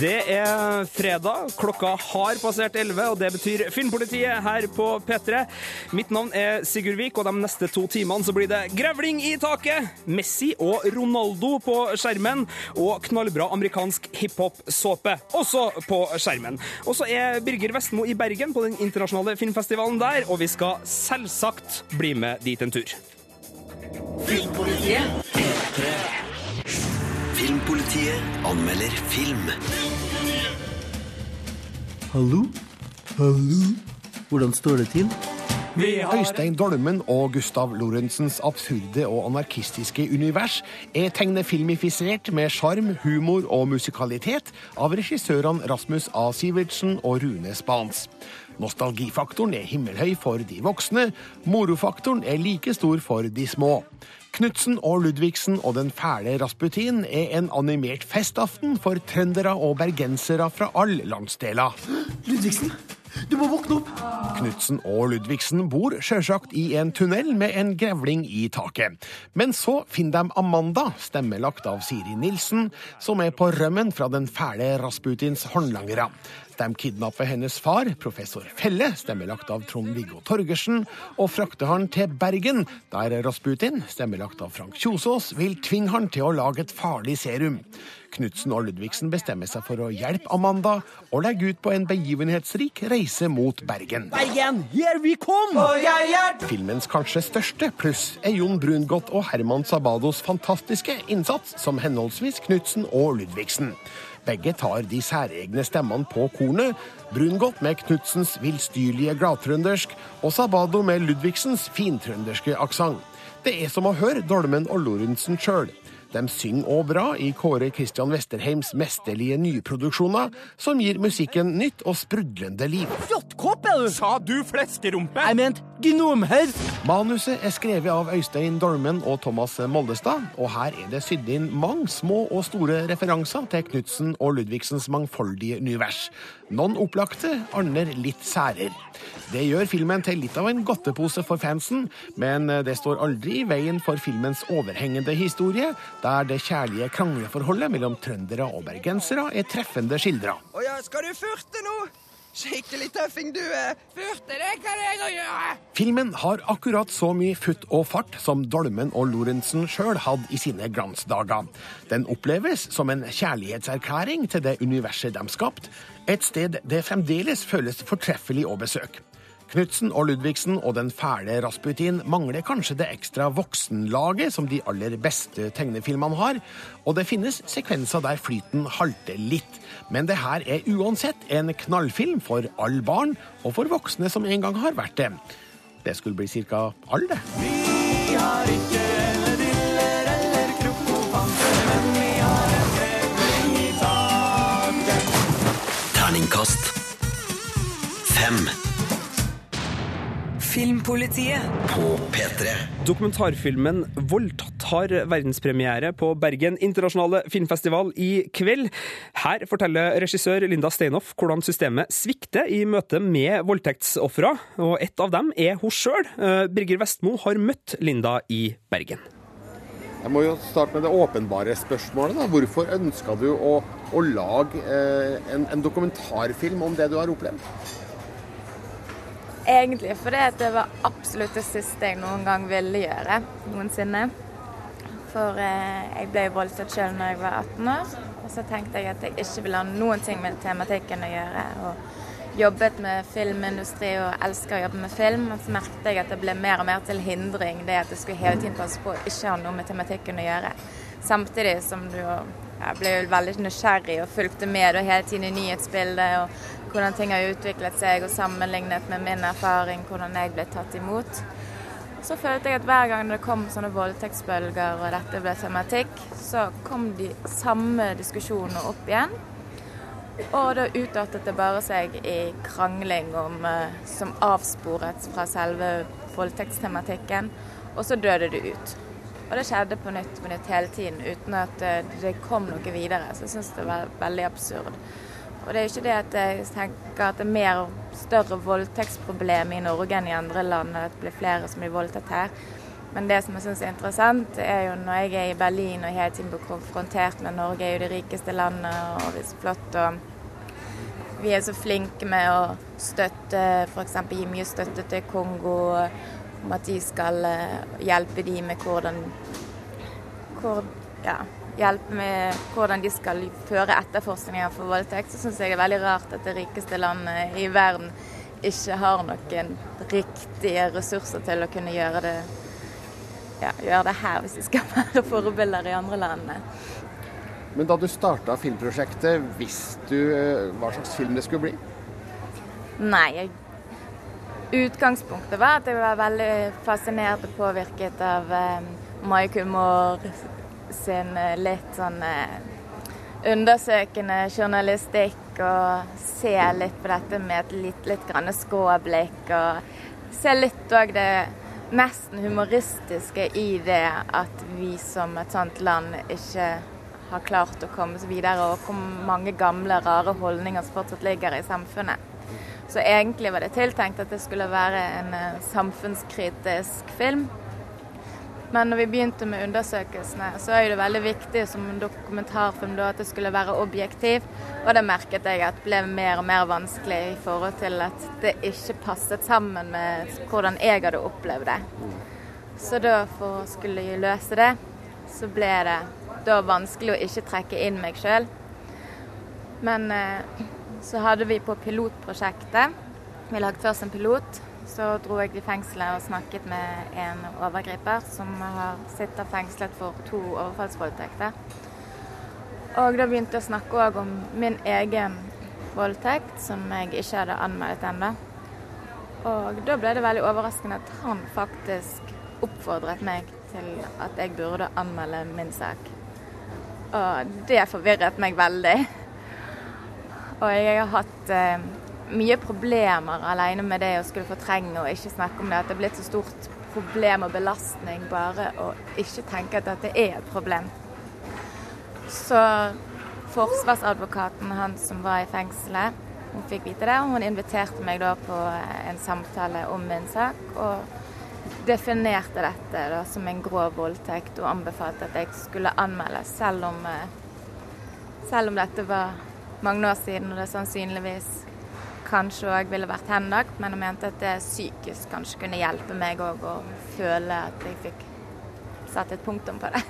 Det er fredag, klokka har passert 11, og det betyr Filmpolitiet her på P3. Mitt navn er Sigurd Vik, og de neste to timene så blir det grevling i taket, Messi og Ronaldo på skjermen, og knallbra amerikansk hiphop-såpe også på skjermen. Og så er Birger Vestmo i Bergen på den internasjonale filmfestivalen der, og vi skal selvsagt bli med dit en tur. Filmpolitiet P3 Filmpolitiet anmelder film Hallo? Hallo? Hvordan står det til? Øystein Dolmen og Gustav Lorentzens absurde og anarkistiske univers er tegnefilmifisert med sjarm, humor og musikalitet av regissørene Rasmus A. Sivertsen og Rune Spans. Nostalgifaktoren er himmelhøy for de voksne, morofaktoren er like stor for de små. Knutsen og Ludvigsen og Den fæle Rasputin er en animert festaften for trøndere og bergensere fra alle landsdeler. Ludvigsen, du må våkne opp! Knutsen og Ludvigsen bor sjølsagt i en tunnel med en grevling i taket. Men så finner de Amanda, stemmelagt av Siri Nilsen, som er på rømmen fra den fæle Rasputins håndlangere. De kidnapper hennes far, professor Felle, stemmelagt av Trond-Viggo Torgersen, og frakter han til Bergen, der Rasputin, stemmelagt av Frank Kjosås, vil tvinge han til å lage et farlig serum. Knutsen og Ludvigsen bestemmer seg for å hjelpe Amanda og legge ut på en begivenhetsrik reise mot Bergen. Bergen, her vi kom! Filmens kanskje største pluss er Jon Brungot og Herman Sabados fantastiske innsats som henholdsvis Knutsen og Ludvigsen. Begge tar de særegne stemmene på kornet. Brungot med Knutsens villstyrlige gladtrøndersk og Sabado med Ludvigsens fintrønderske aksent. Det er som å høre Dolmen og Lorentzen sjøl. De synger òg bra i Kåre Kristian Westerheims mesterlige nyproduksjoner, som gir musikken nytt og sprudlende liv. Fjottkopp, er du? Sa du fleskerumpe? Jeg mente gnomhaug. Manuset er skrevet av Øystein Dolmen og Thomas Moldestad, og her er det sydd inn mange små og store referanser til Knutsen og Ludvigsens mangfoldige univers. Noen opplagte, andre litt særer. Det gjør filmen til litt av en godtepose for fansen, men det står aldri i veien for filmens overhengende historie, der det kjærlige krangleforholdet mellom trøndere og bergensere er treffende skildra. Å ja, skal du furte nå? Skikkelig tøffing du er. Furte, det kan jeg òg gjøre. Filmen har akkurat så mye futt og fart som Dolmen og Lorentzen sjøl hadde i sine glansdager. Den oppleves som en kjærlighetserklæring til det universet de skapte, et sted det fremdeles føles fortreffelig å besøke. Knutsen og Ludvigsen og den fæle Rasputin mangler kanskje det ekstra voksenlaget som de aller beste tegnefilmene har, og det finnes sekvenser der flyten halter litt. Men det her er uansett en knallfilm for alle barn, og for voksne som en gang har vært det. Det skulle bli ca. alle, det. Terningkast 5 Filmpolitiet. på P3 Dokumentarfilmen 'Voldtatt' har verdenspremiere på Bergen internasjonale filmfestival i kveld. Her forteller regissør Linda Steinhoff hvordan systemet svikter i møte med voldtektsofre, og ett av dem er hun sjøl. Birger Vestmo har møtt Linda i Bergen. Jeg må jo starte med det åpenbare spørsmålet. da. Hvorfor ønska du å, å lage eh, en, en dokumentarfilm om det du har opplevd? Egentlig fordi det var absolutt det siste jeg noen gang ville gjøre noensinne. For eh, jeg ble voldtatt selv når jeg var 18 år, og så tenkte jeg at jeg ikke ville ha noen ting med tematikken å gjøre. Og jobbet med filmindustri og elsker å jobbe med film. men så merket jeg at det ble mer og mer til hindring, det at jeg skulle hele tiden passe på å ikke ha noe med tematikken å gjøre. Samtidig som du jeg ble veldig nysgjerrig og fulgte med og hele tiden i nyhetsbildet. og hvordan ting har utviklet seg, og sammenlignet med min erfaring, hvordan jeg ble tatt imot. Så følte jeg at hver gang det kom sånne voldtektsbølger og dette ble tematikk, så kom de samme diskusjonene opp igjen. Og da utartet det bare seg i krangling om, eh, som avsporet fra selve voldtektstematikken, og så døde det ut. Og det skjedde på nytt på nytt hele tiden uten at eh, det kom noe videre. Så jeg syns det var veldig absurd. Og det er ikke det at jeg tenker at det er mer større voldtektsproblem i Norge enn i andre land, at det blir flere som blir voldtatt her. Men det som jeg syns er interessant, er jo når jeg er i Berlin og hele tiden blir konfrontert med Norge er jo det rikeste landet og det er så flott. og Vi er så flinke med å støtte, f.eks. gi mye støtte til Kongo. Om at de skal eh, hjelpe de med hvordan hvor, ja, hjelpe med hvordan de skal føre etterforskninger for voldtekt, så syns jeg det er veldig rart at det rikeste landet i verden ikke har noen riktige ressurser til å kunne gjøre det, ja, gjøre det her, hvis de skal være forbilder i andre land. Men da du starta filmprosjektet, visste du eh, hva slags film det skulle bli? Nei, utgangspunktet var at jeg var veldig fascinert og påvirket av eh, Mai Moore sin eh, litt sånn eh, undersøkende journalistikk og se litt på dette med et litt, litt grann skråblikk. Og se litt òg det nesten humoristiske i det at vi som et sånt land ikke har klart å komme seg videre, og hvor mange gamle, rare holdninger som fortsatt ligger i samfunnet. Så egentlig var det tiltenkt at det skulle være en eh, samfunnskritisk film. Men når vi begynte med undersøkelsene, så er det veldig viktig som en dokumentarfilm da, at det skulle være objektiv. Og det merket jeg at ble mer og mer vanskelig i forhold til at det ikke passet sammen med hvordan jeg hadde opplevd det. Så da for å skulle løse det, så ble det da vanskelig å ikke trekke inn meg sjøl. Men eh, så hadde vi på pilotprosjektet Vi lagde først en pilot så dro jeg til fengselet og snakket med en overgriper som har sitter fengslet for to overfallsvoldtekter. Og da begynte jeg å snakke òg om min egen voldtekt, som jeg ikke hadde anmeldt ennå. Og da ble det veldig overraskende at han faktisk oppfordret meg til at jeg burde anmelde min sak. Og det forvirret meg veldig. Og jeg har hatt eh, mye problemer alene med det å skulle fortrenge og ikke snakke om det. At det er blitt så stort problem og belastning bare å ikke tenke at dette er et problem. Så forsvarsadvokaten, han som var i fengselet, hun fikk vite det. og Hun inviterte meg da på en samtale om min sak. og definerte dette da, som en grov voldtekt og anbefalte at jeg skulle anmelde, selv om, eh, selv om dette var mange år siden og det sannsynligvis kanskje òg ville vært henlagt, men jeg mente at det psykisk kanskje kunne hjelpe meg òg å føle at jeg fikk satt et punktum på det.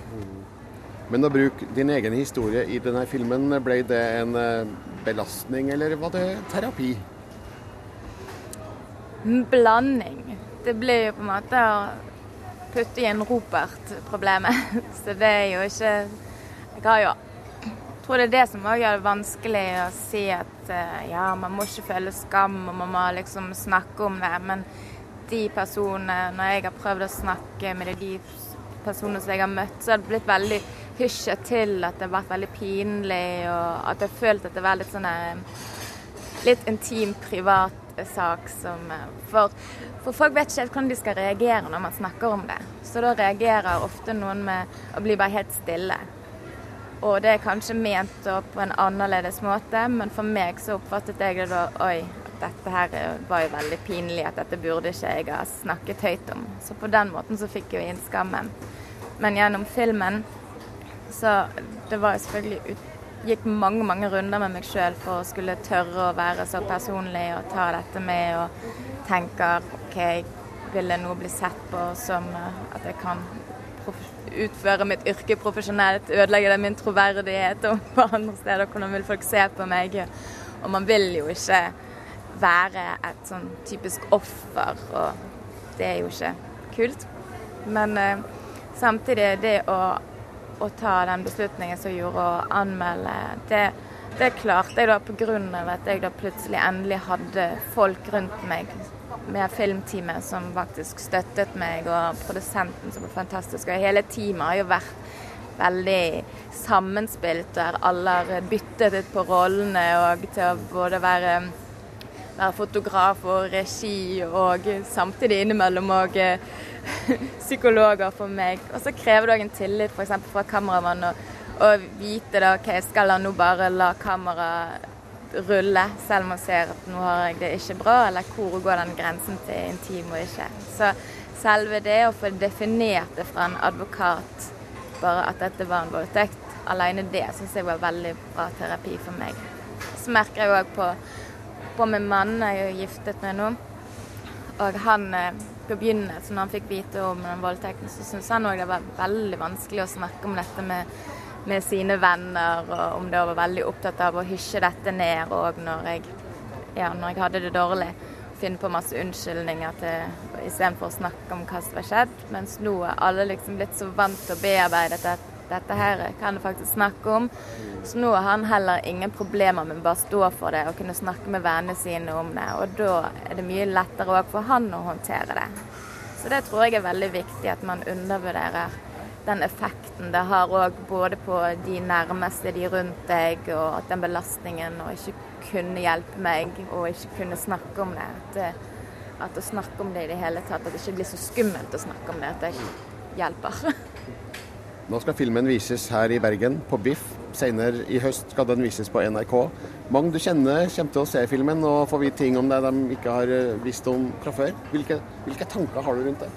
Men å bruke din egen historie i denne filmen, ble det en eh, belastning, eller var det terapi? Blanding. Det blir jo på en måte å putte i en ropert-problemet. Så det er jo ikke Jeg har jo jeg tror det er det som òg gjør det vanskelig å si at uh, ja, man må ikke føle skam og man må liksom snakke om det. Men de personene, når jeg har prøvd å snakke med de personene som jeg har møtt, så har det blitt veldig hysja til at det har vært veldig pinlig, og at jeg har følt at det var litt sånn eh, litt intim, privat sak som eh, for, for, folk vet ikke helt hvordan de skal reagere når man snakker om det. Så da reagerer ofte noen med å bli bare helt stille. Og det er kanskje ment på en annerledes måte, men for meg så oppfattet jeg det da Oi, dette her var jo veldig pinlig, at dette burde ikke jeg ha snakket høyt om. Så på den måten så fikk jeg inn skammen. Men gjennom filmen så det var jo selvfølgelig ut, gikk mange mange runder med meg sjøl for å skulle tørre å være så personlig og ta dette med og tenke OK, vil jeg nå bli sett på som at jeg kan utføre mitt yrke profesjonelt, ødelegge det min troverdighet og på andre steder hvordan vil folk se på meg. Og man vil jo ikke være et sånn typisk offer, og det er jo ikke kult. Men eh, samtidig, det å, å, ta den beslutningen som gjorde å anmelde, det, det klarte jeg da pga. at jeg da plutselig endelig hadde folk rundt meg med filmteamet som faktisk støttet meg, og produsenten som var fantastisk. Og hele teamet har jo vært veldig sammenspilt, der alle har byttet litt på rollene og til å både være, være fotograf og regi, og samtidig innimellom òg psykologer for meg. Og så krever det òg en tillit f.eks. fra kameramann å vite da, OK, skal han nå bare la kameraet rulle, selv om han ser at nå har jeg det ikke bra, eller hvor går den grensen til intim og ikke. Så selve det å få definert det fra en advokat, bare at dette var en voldtekt, alene det syns jeg var veldig bra terapi for meg. Så merker jeg òg på, på min mann, jeg er giftet med nå, og han eh, på begynnelsen, når han fikk vite om den voldtekten, så syntes han òg det var veldig vanskelig å snakke om dette med, med sine venner, og om det var veldig opptatt av å hysje dette ned òg når, ja, når jeg hadde det dårlig. Finne på masse unnskyldninger til istedenfor å snakke om hva som var skjedd. Mens nå er alle liksom blitt så vant til å bearbeide dette, dette her kan jeg faktisk snakke om. Så nå har han heller ingen problemer med bare stå for det og kunne snakke med vennene sine om det. Og da er det mye lettere òg for han å håndtere det. Så det tror jeg er veldig viktig at man undervurderer den effekten det har òg både på de nærmeste, de rundt deg, og at den belastningen å ikke kunne hjelpe meg og ikke kunne snakke om det. At, at å snakke om det i det hele tatt, at det ikke blir så skummelt å snakke om det, at det hjelper. Nå skal filmen vises her i Bergen, på Biff. Senere i høst skal den vises på NRK. Mange du kjenner kommer til å se filmen og få vite ting om det de ikke har eh, visst om fra før. Hvilke, hvilke tanker har du rundt det?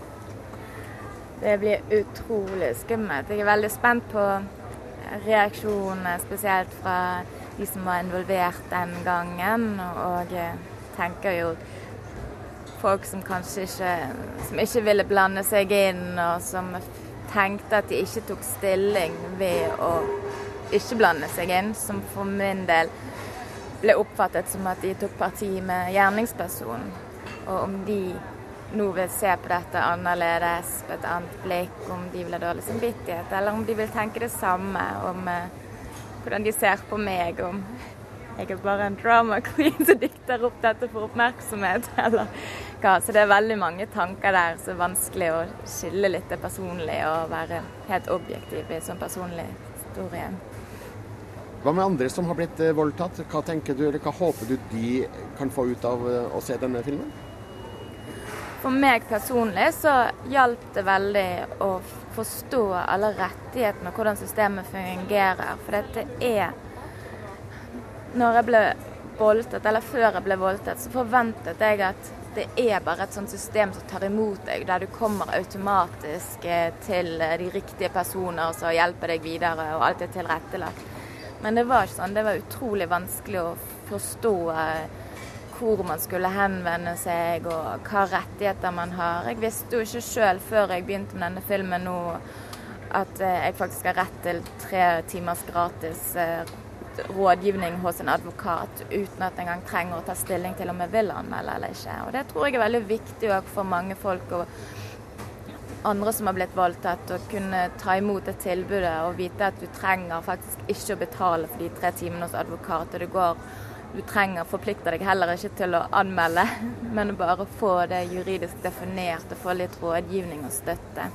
Det blir utrolig skummelt. Jeg er veldig spent på reaksjonene, spesielt fra de som var involvert den gangen. Og jeg tenker jo folk som kanskje ikke Som ikke ville blande seg inn, og som tenkte at de ikke tok stilling ved å ikke blande seg inn, som for min del ble oppfattet som at de tok parti med gjerningspersonen. Og om de nå vil se på dette annerledes, på et annet blikk, om de vil ha dårlig samvittighet, eller om de vil tenke det samme om eh, hvordan de ser på meg, om jeg er bare en drama queen som dikter opp dette for oppmerksomhet, eller hva. Så det er veldig mange tanker der som er vanskelig å skille litt det personlige og være helt objektiv i sånn personlig historie. Hva med andre som har blitt eh, voldtatt? Hva tenker du, eller hva håper du de kan få ut av eh, å se denne filmen? For meg personlig så hjalp det veldig å forstå alle rettighetene og hvordan systemet fungerer. For dette er Når jeg ble voldtatt, eller før jeg ble voldtatt, så forventet jeg at det er bare et sånt system som tar imot deg, der du kommer automatisk eh, til eh, de riktige personer som hjelper deg videre, og alt er tilrettelagt. Men det var ikke sånn. Det var utrolig vanskelig å forstå eh, hvor man skulle henvende seg og hva rettigheter man har. Jeg visste jo ikke sjøl før jeg begynte med denne filmen nå at jeg faktisk har rett til tre timers gratis rådgivning hos en advokat uten at en engang trenger å ta stilling til om jeg vil anmelde eller ikke. Og Det tror jeg er veldig viktig for mange folk og andre som har blitt voldtatt, å kunne ta imot det tilbudet og vite at du trenger faktisk ikke å betale for de tre timene hos advokat. og det går du trenger forplikter deg heller ikke til å anmelde, men bare få det juridisk definert og få litt rådgivning og støtte.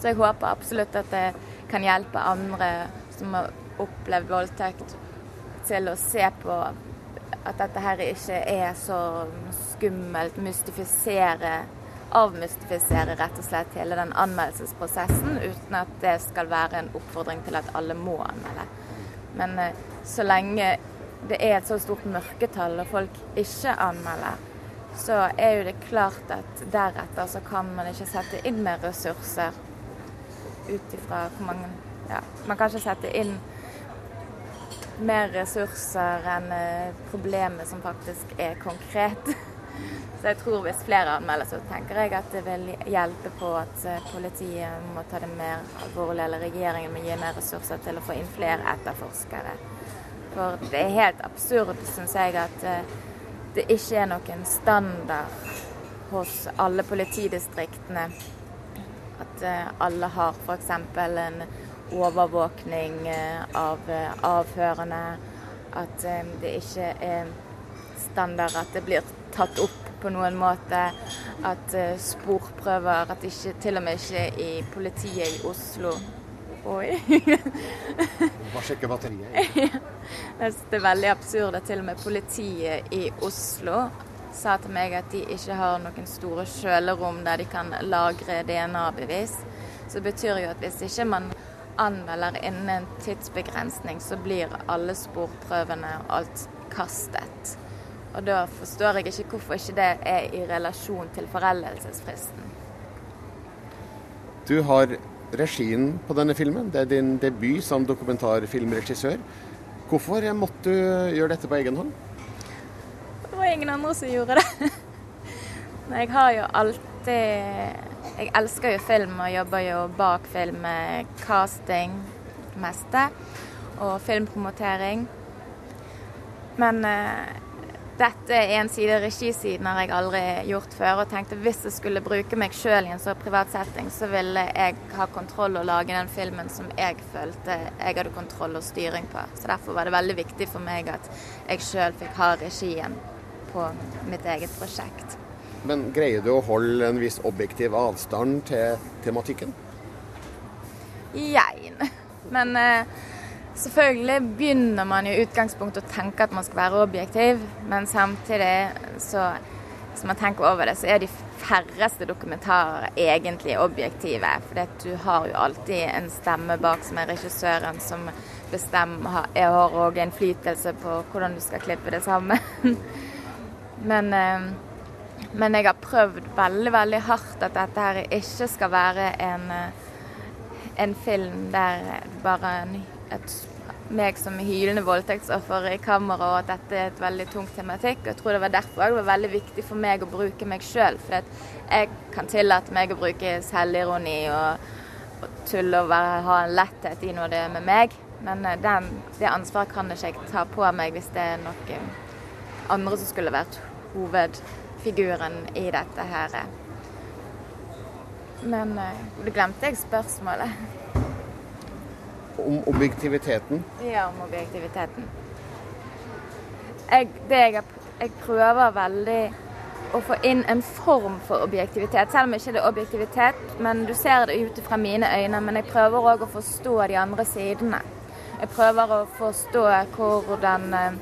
Så jeg håper absolutt at det kan hjelpe andre som har opplevd voldtekt, til å se på at dette her ikke er så skummelt. Mystifisere, avmystifisere rett og slett hele den anmeldelsesprosessen, uten at det skal være en oppfordring til at alle må anmelde. Men eh, så lenge det er et så stort mørketall og folk ikke anmelder, så er jo det klart at deretter så kan man ikke sette inn mer ressurser ut ifra hvor mange Ja, man kan ikke sette inn mer ressurser enn eh, problemet som faktisk er konkret. Så jeg tror hvis flere anmelder, så tenker jeg at det vil hjelpe på at eh, politiet må ta det mer alvorlig, eller regjeringen må gi mer ressurser til å få inn flere etterforskere. For det er helt absurd, syns jeg, at eh, det ikke er noen standard hos alle politidistriktene. At alle har f.eks. en overvåkning eh, av eh, avhørene. At eh, det ikke er standard at det blir tatt opp på noen måte. At sporprøver At ikke til og med ikke i politiet i Oslo Oi. Bare sjekke batteriet. Det er veldig absurd at til og med politiet i Oslo sa til meg at de ikke har noen store kjølerom der de kan lagre DNA-bevis. Så det betyr jo at hvis ikke man anmelder innen en tidsbegrensning, så blir alle sporprøvene og alt kastet. Og da forstår jeg ikke hvorfor ikke det er i relasjon til foreldelsesfristen. Du har regien på denne filmen. Det er din debut som dokumentarfilmregissør. Hvorfor måtte du gjøre dette på egen hånd? Det var ingen andre som gjorde det. Men jeg har jo alltid Jeg elsker jo film og jobber jo bak film med casting, det meste, og filmpromotering. Men eh, dette er en side, regisiden har jeg aldri gjort før. Og tenkte hvis jeg skulle bruke meg sjøl i en så privat setting, så ville jeg ha kontroll og lage den filmen som jeg følte jeg hadde kontroll og styring på. Så derfor var det veldig viktig for meg at jeg sjøl fikk ha regien på mitt eget prosjekt. Men greier du å holde en viss objektiv avstand til tematikken? Jein. Men eh, selvfølgelig begynner man i utgangspunktet å tenke at man skal være objektiv, men samtidig så hvis man tenker over det, så er de færreste dokumentarer egentlig objektive. For du har jo alltid en stemme bak som er regissøren, som bestemmer Jeg har òg innflytelse på hvordan du skal klippe det sammen. men, eh, men jeg har prøvd veldig, veldig hardt at dette her ikke skal være en, eh, en film der bare en, et meg som hylende voldtektsoffer i kamera, og at dette er et veldig tungt tematikk. Jeg tror det var derfor det var veldig viktig for meg å bruke meg sjøl. For jeg kan tillate meg å bruke selvironi og, og tulle og være, ha en letthet i når det er med meg. Men eh, den, det ansvaret kan ikke jeg ta på meg hvis det er noen andre som skulle vært hovedfiguren i dette her. Men eh, du glemte jeg spørsmålet. Om objektiviteten? Ja, om objektiviteten. Jeg, det jeg, jeg prøver veldig å få inn en form for objektivitet, selv om ikke det er objektivitet. Men du ser det ut fra mine øyne. Men jeg prøver òg å forstå de andre sidene. Jeg prøver å forstå hvordan eh,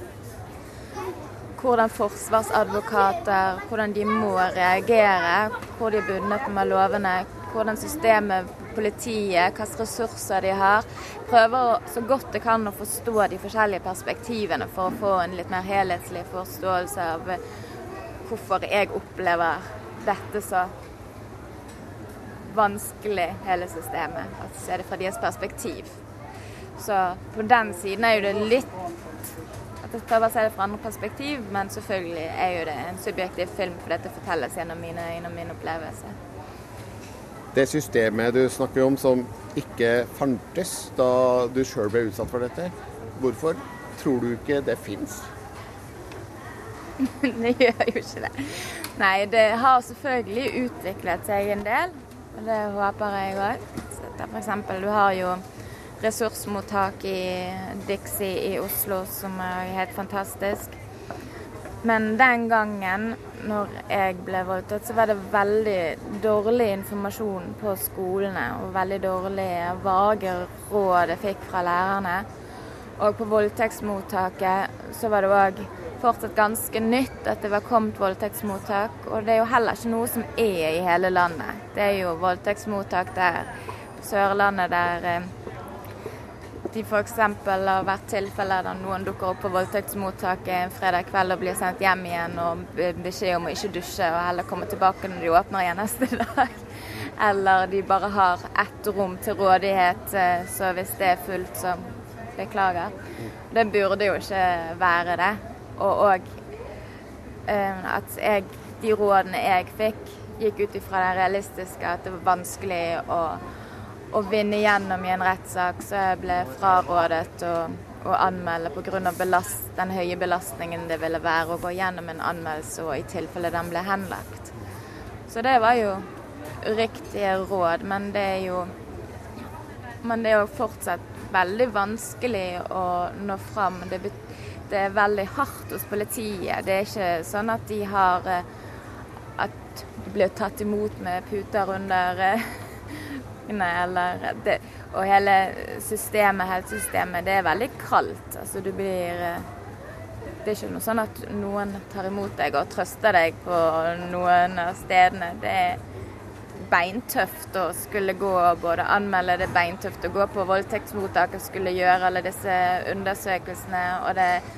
hvordan forsvarsadvokater hvordan de må reagere, hvor de er bundet med lovene, hvordan systemet, politiet, hvilke ressurser de har. Prøver så godt det kan å forstå de forskjellige perspektivene for å få en litt mer helhetslig forståelse av hvorfor jeg opplever dette så vanskelig, hele systemet. At se det fra deres perspektiv. Så på den siden er jo det litt at jeg prøver å se det fra andre perspektiv, men selvfølgelig er jo det en subjektiv film, for dette fortelles gjennom mine og min opplevelse. Det systemet du snakker om som ikke fantes da du sjøl ble utsatt for dette, hvorfor tror du ikke det fins? det gjør jo ikke det. Nei, det har selvfølgelig utviklet seg en del, og det håper jeg òg. F.eks. du har jo ressursmottak i Dixie i Oslo, som er helt fantastisk. Men den gangen når jeg ble voldtatt, så var det veldig dårlig informasjon på skolene. Og veldig dårlige, vage råd jeg fikk fra lærerne. Og på voldtektsmottaket så var det òg fortsatt ganske nytt at det var kommet voldtektsmottak. Og det er jo heller ikke noe som er i hele landet. Det er jo voldtektsmottak der på Sørlandet der eh, de f.eks. har vært tilfeller der noen dukker opp på voldtektsmottaket en fredag kveld og blir sendt hjem igjen og beskjed om å ikke dusje og heller komme tilbake når de åpner igjen neste dag. Eller de bare har ett rom til rådighet, eh, så hvis det er fullt, så beklager. Det burde jo ikke være det. Og òg eh, at jeg, de rådene jeg fikk, gikk ut ifra det realistiske at det var vanskelig å å vinne gjennom i en rettssak, så jeg ble frarådet å, å anmelde pga. Belast, den høye belastningen det ville være å gå gjennom en anmeldelse og i tilfelle den ble henlagt. Så det var jo riktige råd, men det er jo Men det er jo fortsatt veldig vanskelig å nå fram. Det, det er veldig hardt hos politiet. Det er ikke sånn at de har eh, At de blir tatt imot med puter under eh, eller det, Og hele systemet, helsesystemet, det er veldig kaldt. Altså du blir eh, Det er ikke noe sånn at noen tar imot deg og trøster deg på noen av stedene. Det er beintøft å skulle gå og både anmelde det er beintøft å gå på voldtektsmottak og skulle gjøre alle disse undersøkelsene, og det er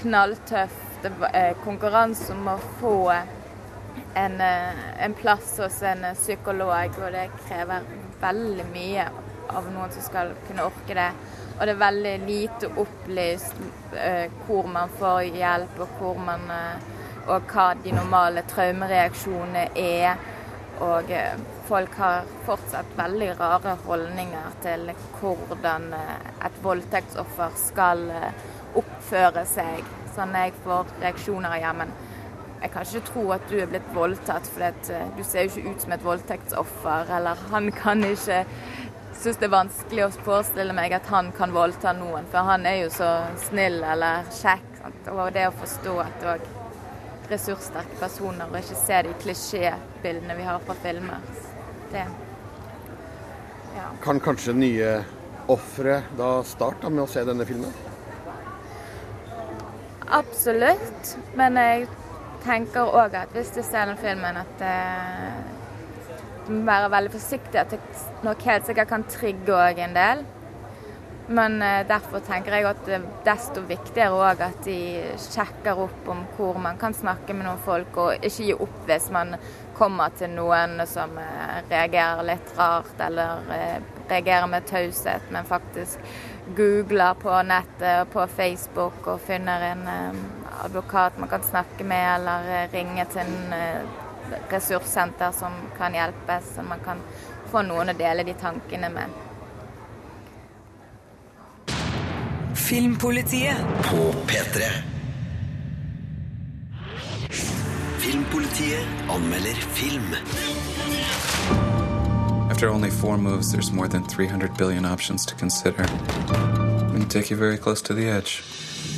knalltøft eh, konkurranse om å få en, eh, en plass hos en psykolog, og det krever veldig mye av noen som skal kunne orke det. Og det er veldig lite opplyst eh, hvor man får hjelp, og, man, eh, og hva de normale traumereaksjonene er. Og eh, folk har fortsatt veldig rare holdninger til hvordan eh, et voldtektsoffer skal eh, oppføre seg. Sånn jeg får reaksjoner hjemme. hjemmen. Jeg kan ikke tro at du er blitt voldtatt, for eh, du ser jo ikke ut som et voldtektsoffer. Eller han kan ikke synes det er vanskelig å forestille meg at han kan voldta noen, for han er jo så snill eller kjekk. Sant? Og det å forstå at òg ressurssterke personer, og ikke se de klisjébildene vi har fra filmer, det ja. Kan kanskje nye ofre da starte med å se denne filmen? Absolutt. Men jeg tenker òg at hvis du ser den filmen, at uh, du må være veldig forsiktig. At det nok helt sikkert kan trigge òg en del. Men uh, derfor tenker jeg at det er desto viktigere òg at de sjekker opp om hvor man kan snakke med noen folk, og ikke gi opp hvis man kommer til noen som uh, reagerer litt rart, eller reagerer med taushet, men faktisk googler på nettet og på Facebook og finner en advokat man kan snakke med, eller eh, ringe til en eh, ressurssenter som kan hjelpe, så man kan få noen å dele de tankene med. Filmpolitiet på P3. Filmpolitiet anmelder film. After only four moves, there's more than 300 billion options to consider. And take you very close to the edge.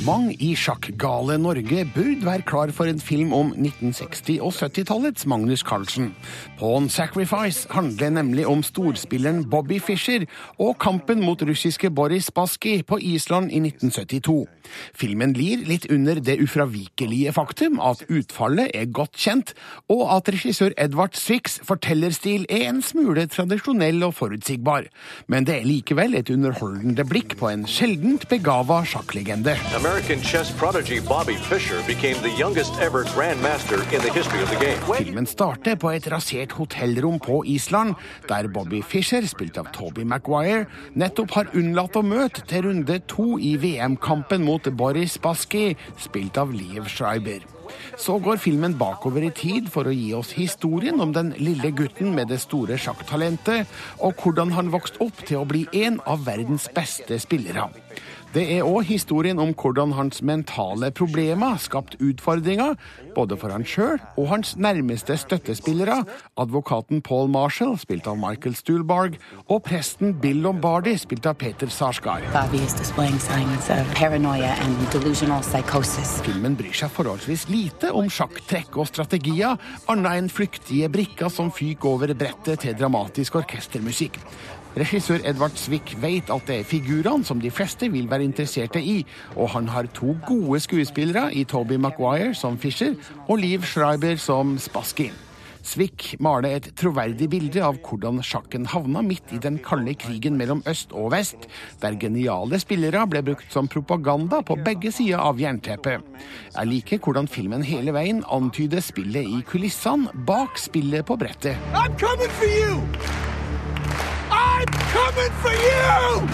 Mange i sjakkgale Norge burde være klar for en film om 1960- og 70-tallets Magnus Carlsen. Pawn Sacrifice handler nemlig om storspilleren Bobby Fischer og kampen mot russiske Boris Baski på Island i 1972. Filmen lir litt under det ufravikelige faktum at utfallet er godt kjent, og at regissør Edvard Swicks fortellerstil er en smule tradisjonell og forutsigbar. Men det er likevel et underholdende blikk på en sjeldent begava sjakklegende. American chess prodigy Bobby Fischer became the youngest ever grandmaster in the history of the game. Filmen starter på et rasert hotellrom på Island, der Bobby Fischer, spilt av Toby Maguire, nettopp har unnlatt å møte til runde to i VM-kampen mot Boris Baski, spilt av Liev Schreiber. Så går filmen bakover i tid for å gi oss historien om den lille gutten med det store sjakktalentet, og hvordan han vokste opp til å bli en av verdens beste spillere. Det er òg historien om hvordan hans mentale problemer skapte utfordringer, både for han sjøl og hans nærmeste støttespillere, advokaten Paul Marshall, spilt av Michael Stuhlbarg, og presten Bill Lombardi, spilt av Peter Sarsgaard. Filmen bryr seg forholdsvis lite om sjakktrekk og strategier, annet enn flyktige brikker som fyker over brettet til dramatisk orkestermusikk. Regissør Edvard Zwick vet at det er figurene som de fleste vil være interesserte i, og han har to gode skuespillere i Toby Maguire som Fisher og Liv Schreiber som Spassky. Zwick maler et troverdig bilde av hvordan sjakken havna midt i den kalde krigen mellom øst og vest, der geniale spillere ble brukt som propaganda på begge sider av jernteppet. Jeg liker hvordan filmen hele veien antyder spillet i kulissene bak spillet på brettet. I'm coming for you!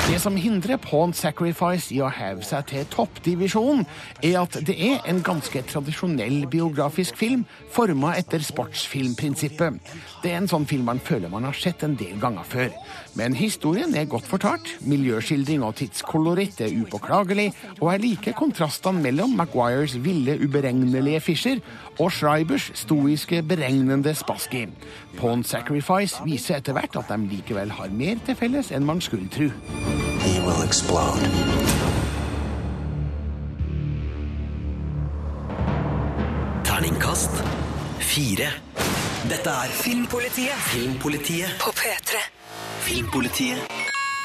Det som hindrer Pawn Sacrifice i å heve seg til toppdivisjonen, er at det er en ganske tradisjonell biografisk film forma etter sportsfilmprinsippet. Det er en sånn film man føler man har sett en del ganger før. Men historien er godt fortalt, miljøskildring og tidskoloritt er upåklagelig, og jeg liker kontrastene mellom Maguires ville, uberegnelige Fischer og Schreibers stoiske, beregnende Spassky. Pawn Sacrifice viser etter hvert at de likevel har mer til felles enn man skulle tro. He will explode. Terningkast fire. Dette er Filmpolitiet. Filmpolitiet På P3. Filmpolitiet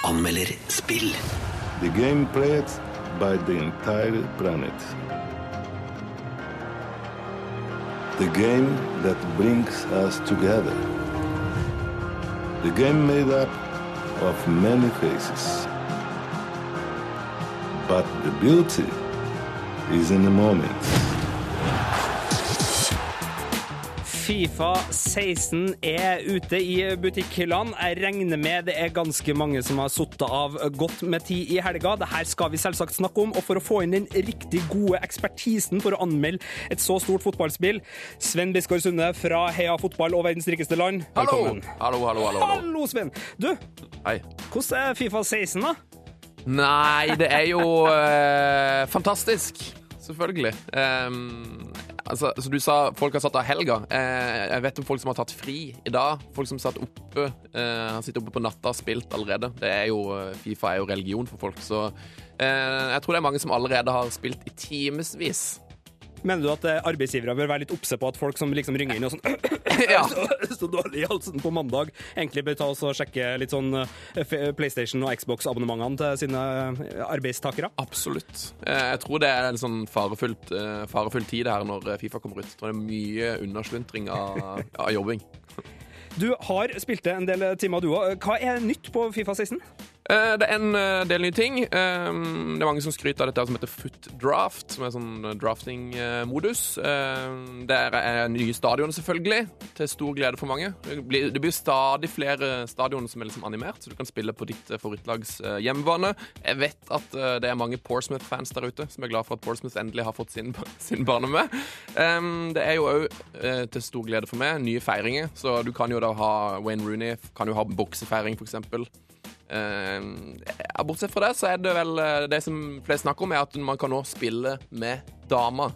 anmelder spill. The game played by the entire planet. The game that brings us together. The game made up of many faces. But the beauty is in the moment. Fifa 16 er ute i butikkhyllene. Jeg regner med det er ganske mange som har sittet av godt med tid i helga. Det her skal vi selvsagt snakke om, og for å få inn den riktig gode ekspertisen for å anmelde et så stort fotballspill, Sven Biskår Sunde fra Heia Fotball og verdens rikeste land. Hallo! Velkommen. Hallo, hallo, hallo. hallo. Hallo, Sven. Du, Hei. hvordan er Fifa 16, da? Nei, det er jo eh, fantastisk. Selvfølgelig. Um, altså, så du sa folk har satt av helga. Uh, jeg vet om folk som har tatt fri i dag. Folk som satt oppe, uh, har sittet oppe på natta og spilt allerede. Det er jo, eh, Fifa er jo religion for folk, så uh, jeg tror det er mange som allerede har spilt i timevis. Mener du at eh, arbeidsgivere bør være litt obse på at folk som liksom ringer inn og sånn Ja. så, så dårlig i halsen på mandag, egentlig bør ta oss og sjekke litt sånn eh, PlayStation og Xbox-abonnementene til sine eh, arbeidstakere? Absolutt. Jeg tror det er en sånn farefullt, farefull tid her når Fifa kommer ut. Jeg tror det er mye undersluntring av, av jobbing. Du har spilt det en del timer, du òg. Hva er nytt på Fifa 16? Eh, Det er en eh, del nye ting. Eh, Det er mange som skryter av dette som heter foot draft, som er sånn drafting-modus. Der er nye stadioner, selvfølgelig, til stor glede for mange. Det blir, stadig flere stadioner som er liksom animert, så du kan spille på ditt favorittlags hjemmebane. Jeg vet at det er mange Portsmouth-fans der ute som er glad for at Portsmouth endelig har fått sin, sin bane med. Det er jo òg til stor glede for meg nye feiringer, så du kan jo da ha Wayne Rooney, kan jo ha boksefeiring, for eksempel. Uh, bortsett fra det, så er det vel eh, det som flest snakker om, er at man kan nå spille med damer.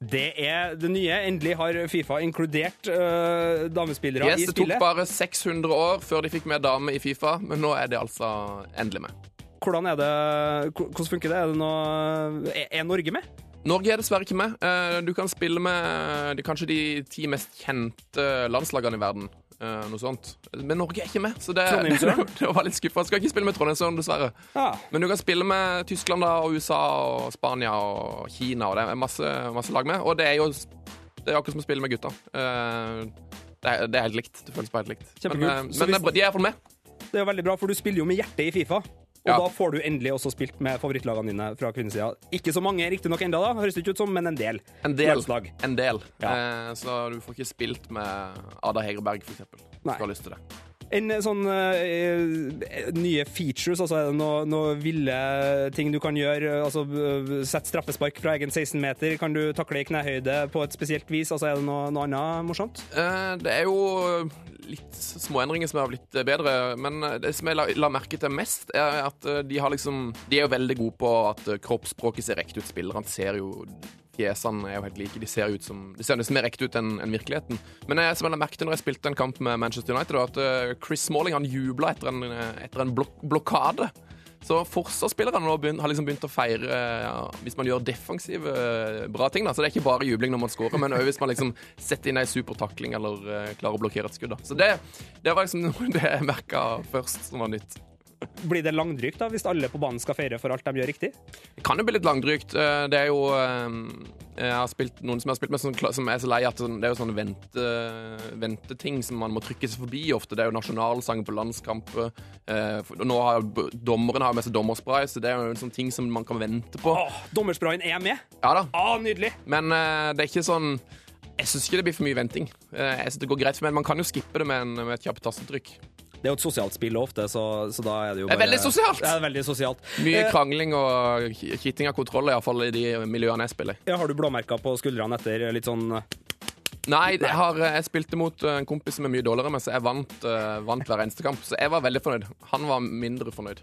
Det er det nye. Endelig har Fifa inkludert øh, damespillere Yes, i det tok bare 600 år før de fikk med dame i Fifa, men nå er det altså endelig med. Hvordan er det, hvordan funker det? Er, det noe, er- Norge med? Norge er dessverre ikke med. Du kan spille med de, kanskje de ti mest kjente landslagene i verden. Eh, Noe sånt. Men Norge er ikke med, så det, det, det var litt skuffa. Skal ikke spille med Trondheimsøren, dessverre. Ja. Men du kan spille med Tyskland da, og USA og Spania og Kina, og det er masse, masse lag med. Og det er jo det er akkurat som å spille med gutta. Eh, Det er, det er helt likt. Det føles bare helt likt. Men, eh, men de er iallfall med. Det er jo veldig bra, for du spiller jo med hjertet i Fifa. Og Ja. da får du endelig også spilt med favorittlagene dine fra kvinnesida. Ikke så mange riktignok ennå, da, høres det ikke ut som, men en del. En del. En del. Ja. Eh, så du får ikke spilt med Ada Hegerberg, eksempel. Hvis du har lyst til det. En sånn uh, nye features, altså er det noe, noe ville ting du kan gjøre? Altså eh, sette straffespark fra egen 16-meter, kan du takle i knehøyde på et spesielt vis? Altså er det noe, noe annet morsomt? Uh, Det er jo litt småendringer som har blitt bedre, men det som jeg la, la merke til mest, er at eh, de har liksom De er jo veldig gode på at eh, kroppsspråket ser riktig ut. Spillerne ser jo Fjesene er jo helt like. De ser ut som De ser nesten mer ekte ut enn enn virkeligheten. Men jeg, som jeg merket merke når jeg spilte en kamp med Manchester United, var at eh, Chris Smalling han jubla etter en, eh, etter en blok blokade. Så forsvarsspillerne nå har liksom begynt å feire ja, hvis man gjør defensive eh, bra ting. da. Så det er ikke bare jubling når man scorer, men òg hvis man liksom setter inn ei super takling eller eh, klarer å blokkere et skudd. da. Så det, det var liksom noe det jeg merka først som var nytt. Blir det langdrygt da, hvis alle på banen skal feire for alt de gjør riktig? Det kan jo bli litt langdrygt. Eh, Det er jo eh, Jeg har spilt noen som jeg har spilt med som, som er så lei at sånn- det er jo sånne vente, venteting som man må trykke seg forbi ofte. Det er jo nasjonalsangen på landskamper. Eh, Nå har dommeren har med seg dommerspray, så det er jo en sånn ting som man kan vente på. Åh, dommersprayen er med! Ja da. Åh, nydelig! Men eh, det er ikke sånn Jeg syns ikke det blir for mye venting. Jeg synes det går greit for meg. Man kan jo skippe det med, en, med et kjapt tastetrykk. Det er jo et sosialt spill ofte, så, så da er det jo Det er veldig sosialt! Det er veldig sosialt. Mye Eh, krangling og kitting av kontroll, iallfall i de miljøene jeg spiller ja, har du blåmerker på skuldrene etter litt sånn Nei, jeg, har, jeg spilte mot en kompis som er mye dårligere, men så jeg vant, eh, vant hver eneste kamp. Så jeg var veldig fornøyd. Han var mindre fornøyd.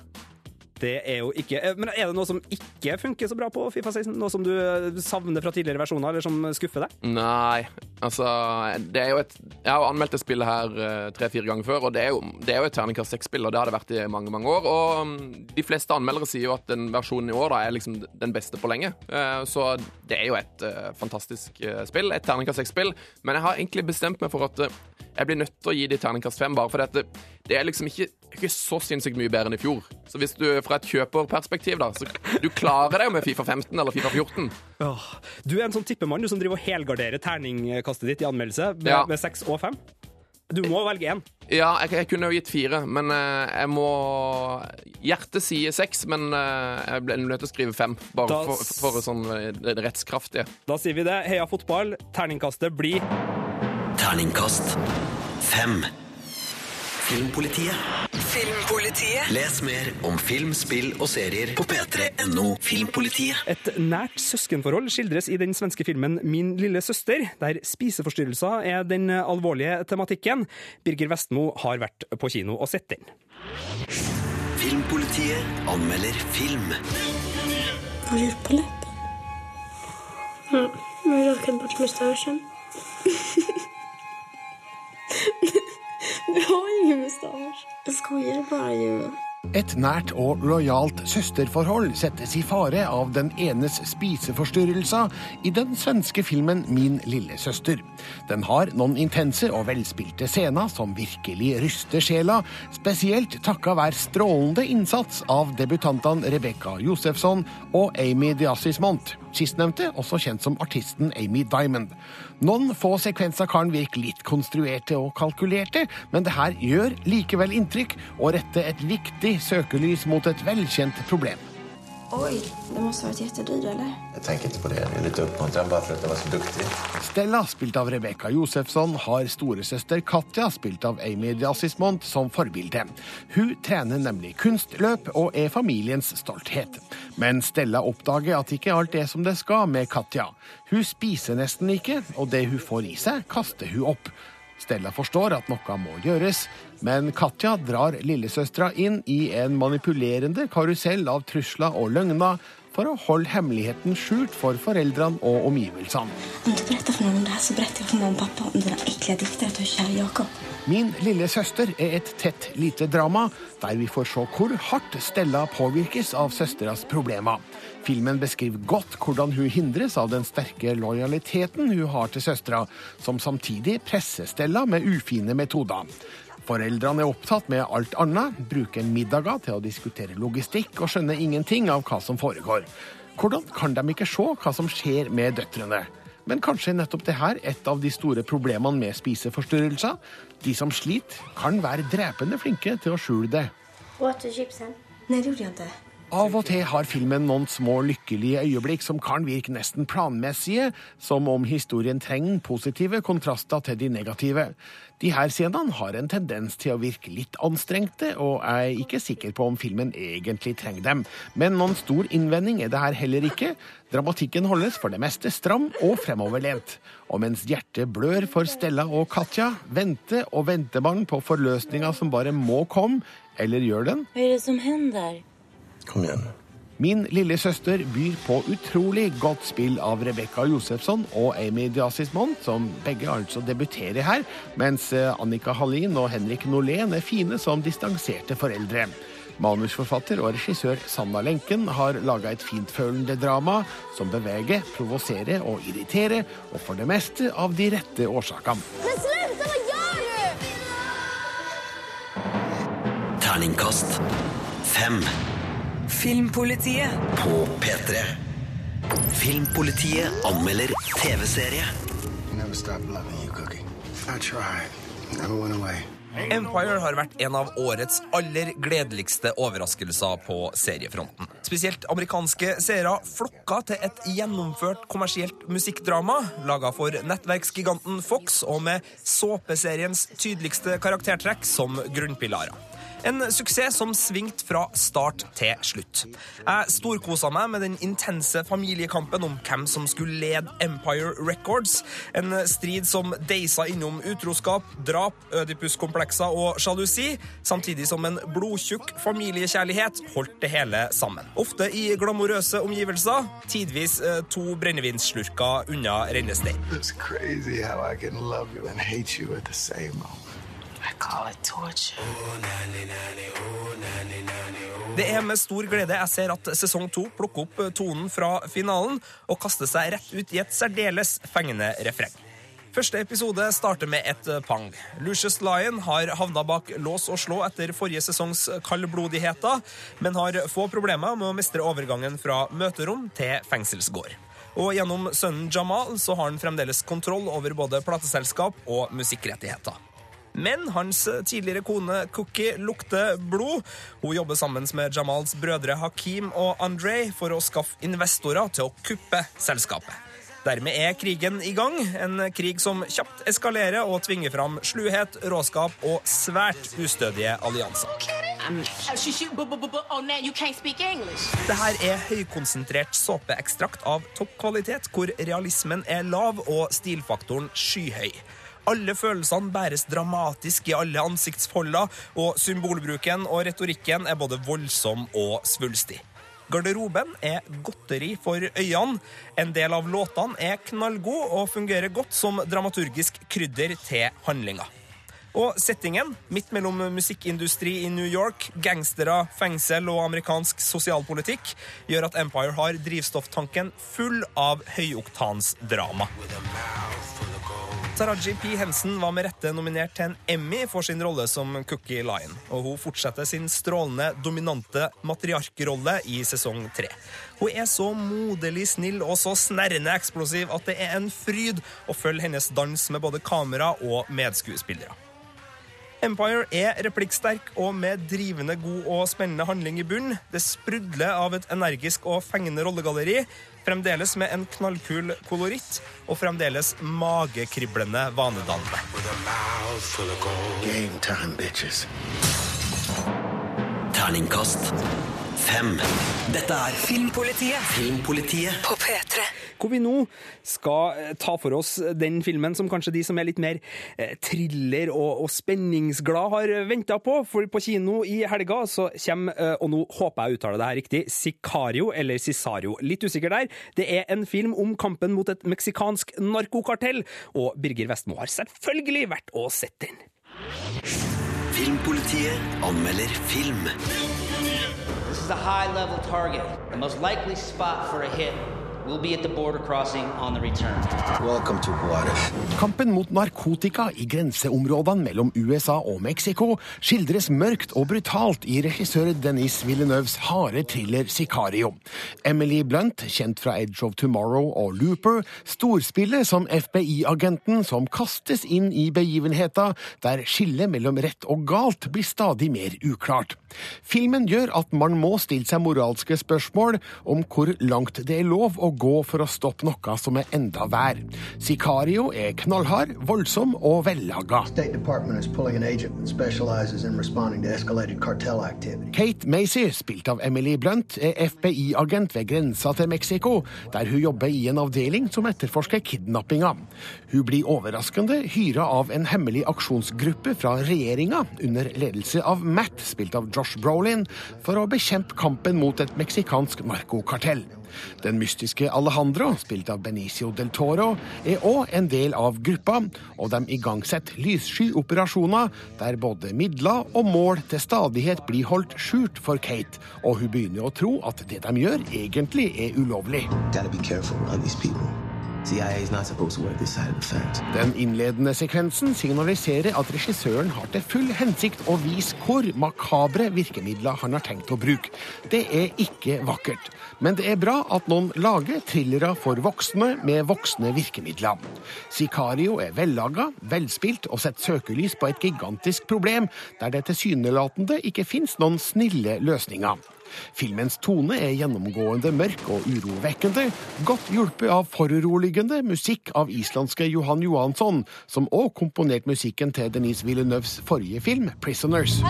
Det er jo ikke eh, Men er det noe som ikke funker så bra på Fifa 16? Noe som du eh, savner fra tidligere versjoner, eller som skuffer deg? Nei, altså det er jo et, Jeg har anmeldt det spillet her eh, tre-fire ganger før, og det er jo, det er jo et terningkast seks-spill, og det har det vært i mange mange år. Og mm, de fleste anmeldere sier jo at den versjonen i år da er liksom den beste på lenge. Så det er jo et fantastisk spill, et terningkast seks-spill. Men jeg har egentlig bestemt meg for at jeg blir nødt til å gi de terningkast fem, bare fordi det, det er liksom ikke, ikke så sinnssykt mye bedre enn i fjor. Så hvis du fra et kjøperperspektiv, da, så du klarer deg jo med Fifa 15 eller Fifa 14. Åh, Du er en sånn tippemann du som driver og helgarderer terningkastet ditt i anmeldelse med, Ja. med 6 og 5. Du må velge én. Ja, jeg, jeg kunne jo gitt fire, men uh, jeg må Hjertet sier seks, men uh, jeg ble nødt til å skrive fem. Bare Da for, for, for sånn eh, det rettskraftige. Da sier vi det. Heia fotball. Terningkastet blir Terningkast fem. Filmpolitiet. Filmpolitiet. Les mer om film, spill og serier på p3.no Filmpolitiet. Et nært søskenforhold skildres i den svenske filmen Min lille søster, der spiseforstyrrelser er den alvorlige tematikken. Birger Vestmo har vært på kino og sett den. Filmpolitiet anmelder film. Har du på leppen? Ja, jeg har raket bort mustasjen. Du har ingen mustasj. Jeg skojar bare, jo. Et nært og lojalt søsterforhold settes i fare av den enes spiseforstyrrelser i den svenske filmen Min lille søster. Den har noen intense og velspilte scener som virkelig ryster sjela, spesielt takka være strålende innsats av debutantene Rebekka Josefsson og Amy Diasismont. Sistnevnte også kjent som artisten Amy Diamond. Noen få sekvenser kan virke litt konstruerte og kalkulerte, men det her gjør likevel inntrykk og retter et viktig søkelys mot et velkjent problem. Oj, det måste ha varit jättedyrt, eller? Jag tänker inte på det. Jag är lite uppmuntrad bara för att jag var så duktig. Stella, spilt av Rebekka Josefsson, har storesøster Katja, spilt av Amy Diasismont, som forbilde. Hun trener nemlig kunstløp og er familiens stolthet. Men Stella oppdager at ikke alt er som det skal med Katja. Hun spiser nesten ikke, og det hun får i seg, kaster hun opp. Stella forstår at noe må gjøres, men Katja drar lillesøstera inn i en manipulerende karusell av trusler og løgner for å holde hemmeligheten skjult for foreldrene og omgivelsene. Om du beretter for noen om det her, så beretter jeg for mamma og pappa om dina ekle dikteren til kjære Jakob. Min lille søster er et tett lite drama, der vi får se hvor hardt Stella påvirkes av søsteras problemer. Filmen beskriver godt hvordan hun hindres av den sterke lojaliteten hun har til søstera, som samtidig presser Stella med ufine metoder. Foreldrene er opptatt med alt annet, bruker middager til å diskutere logistikk og skjønner ingenting av hva som foregår. Hvordan kan de ikke se hva som skjer med døtrene? Men kanskje er nettopp det her et av de store problemene med spiseforstyrrelser. De som sliter, kan være drepende flinke til å skjule det. Åt Av og til har filmen noen små lykkelige øyeblikk som kan virke nesten planmessige, som om historien trenger positive kontraster til de negative. De her scenene har en tendens til å virke litt anstrengte, og jeg er ikke sikker på om filmen egentlig trenger dem. Men noen stor innvending er det her heller ikke. Dramatikken holdes for det meste stram og fremoverlent. Og mens hjertet blør for Stella og Katja, venter og venter man på forløsninga som bare må komme, eller gjør den? Hva er det som händer? Kom igjen. Min lille søster byr på utrolig godt spill av Rebekka Josefsson og Amy Diasismond, som begge altså debuterer her, mens eh, Annika Hallin og Henrik Norlén er fine som distanserte foreldre. Manusforfatter og regissør Sanna Lenken har laga et fintfølende drama som beveger, provoserer og irriterer, og for det meste av de rette årsakene. Men sluta, vad gör du? Terningkast fem. Filmpolitiet. På P3. Filmpolitiet anmelder TV-serie. Never stop loving you, Cookie. I tried. Never went away. Empire har vært en av årets aller gledeligste overraskelser på seriefronten. Spesielt amerikanske seere flokka til et gjennomført kommersielt musikkdrama laga for nettverksgiganten Fox og med såpeseriens tydeligste karaktertrekk som grunnpilarer. En suksess som svingte fra start til slutt. Jeg storkosa meg med den intense familiekampen om hvem som skulle lede Empire Records. En strid som deisa innom utroskap, drap, ødipuskomplekser og sjalusi, samtidig som en blodtjukk familiekjærlighet holdt det hele sammen. Ofte i glamorøse omgivelser, tidvis eh, to brennevinsslurker unna rennestein. It's crazy how I can love you and hate you at the same moment. Call it torture. Det er med stor glede jeg ser at sesong to plukker opp tonen fra finalen og kaster seg rett ut i et særdeles fengende refreng. Første episode starter med et pang. Lucius Lyon har havna bak lås og slå etter forrige sesongs kaldblodigheter, men har få problemer med å mestre overgangen fra møterom til fengselsgård. Og gjennom sønnen Jamal så har han fremdeles kontroll over både plateselskap og musikkrettigheter. Men hans tidligere kone Cookie lukter blod. Hun jobber sammen med Jamals brødre Hakim og André for å skaffe investorer til å kuppe selskapet. Dermed er krigen i gang. En krig som kjapt eskalerer og tvinger fram sluhet, råskap og svært ustødige allianser. Det her er høykonsentrert såpeekstrakt av topp kvalitet, hvor realismen er lav og stilfaktoren skyhøy. Alle følelsene bæres dramatisk i alle ansiktsfolder, og symbolbruken og retorikken er både voldsom og svulstig. Garderoben er godteri for øynene. En del av låtene er knallgod og fungerer godt som dramaturgisk krydder til handlinga. Og settingen, midt mellom musikkindustri i New York, gangstere, fengsel og amerikansk sosialpolitikk, gjør at Empire har drivstofftanken full av høyoktansdrama. Taraji P. Hensen var med rette nominert til en Emmy for sin rolle som Cookie Lion. Og hun fortsetter sin strålende, dominante matriarkrolle i sesong tre. Hun er så moderlig snill og så snerrende eksplosiv at det er en fryd å følge hennes dans med både kamera og medskuespillere. Empire er replikksterk og med drivende god og spennende handling i bunn. Det sprudler av et energisk og fengende rollegalleri, fremdeles med en knallkul koloritt og fremdeles magekriblende vanedannende. Terningkast fem. Dette er Filmpolitiet Filmpolitiet på P3. Hvor vi nå skal eh, ta for oss den filmen som kanskje de som er litt mer eh, thriller- og, og spenningsglad har venta på. For på kino i helga så kommer, eh, og nå håper jeg uttaler det her riktig, Sicario, eller Cisario. Litt usikker der. Det er en film om kampen mot et meksikansk narkokartell, og Birger Vestmo har selvfølgelig vært og sett den. Filmpolitiet anmelder film. This is a high level target. The most likely spot for a hit will be at the border crossing on the return. Welcome to Juarez. Kampen mot narkotika i grenseområdene mellom USA og Mexico skildres mørkt og brutalt i regissør Denis Villeneuves harde thriller Sicario. Emily Blunt, kjent fra Edge of Tomorrow og Looper, storspiller som FBI-agenten som kastes inn i begivenheta der skillet mellom rett og galt blir stadig mer uklart. Filmen gjør at man må stille seg moralske spørsmål om hvor langt det er lov å gå for å stoppe noe som er enda vær. Sicario er knallhard, voldsom og vellaga. Kate Macy, spilt av Emily Blunt, er FBI-agent ved grensa til Mexico, der hun jobber i en avdeling som etterforsker kidnappinga. Hun blir overraskende hyra av en hemmelig aksjonsgruppe fra regjeringa, under ledelse av Matt, spilt av Josh Brolin, for å bekjempe kampen mot et meksikansk narkokartell. Den mystiske Alejandro, spilt av Benicio del Toro, er òg en del av gruppa, og de igangsetter lyssky operasjoner der både midler og mål til stadighet blir holdt skjult for Kate, og hun begynner å tro at det de gjør, egentlig er ulovlig. Gotta be careful around these people. Den innledende sekvensen signaliserer at regissøren har til full hensikt å vise hvor makabre virkemidler han har tenkt å bruke. Det er ikke vakkert, men det er bra at noen lager thrillere for voksne med voksne virkemidler. Sicario er vellaga, velspilt og setter søkelys på et gigantisk problem der det tilsynelatende ikke finnes noen snille løsninger. Filmens tone er gjennomgående mørk og urovekkende, godt hjulpet av foruroligende musikk av islandske Johan Johansson, som òg komponerte musikken til Denise Villeneuves forrige film, 'Prisoners'.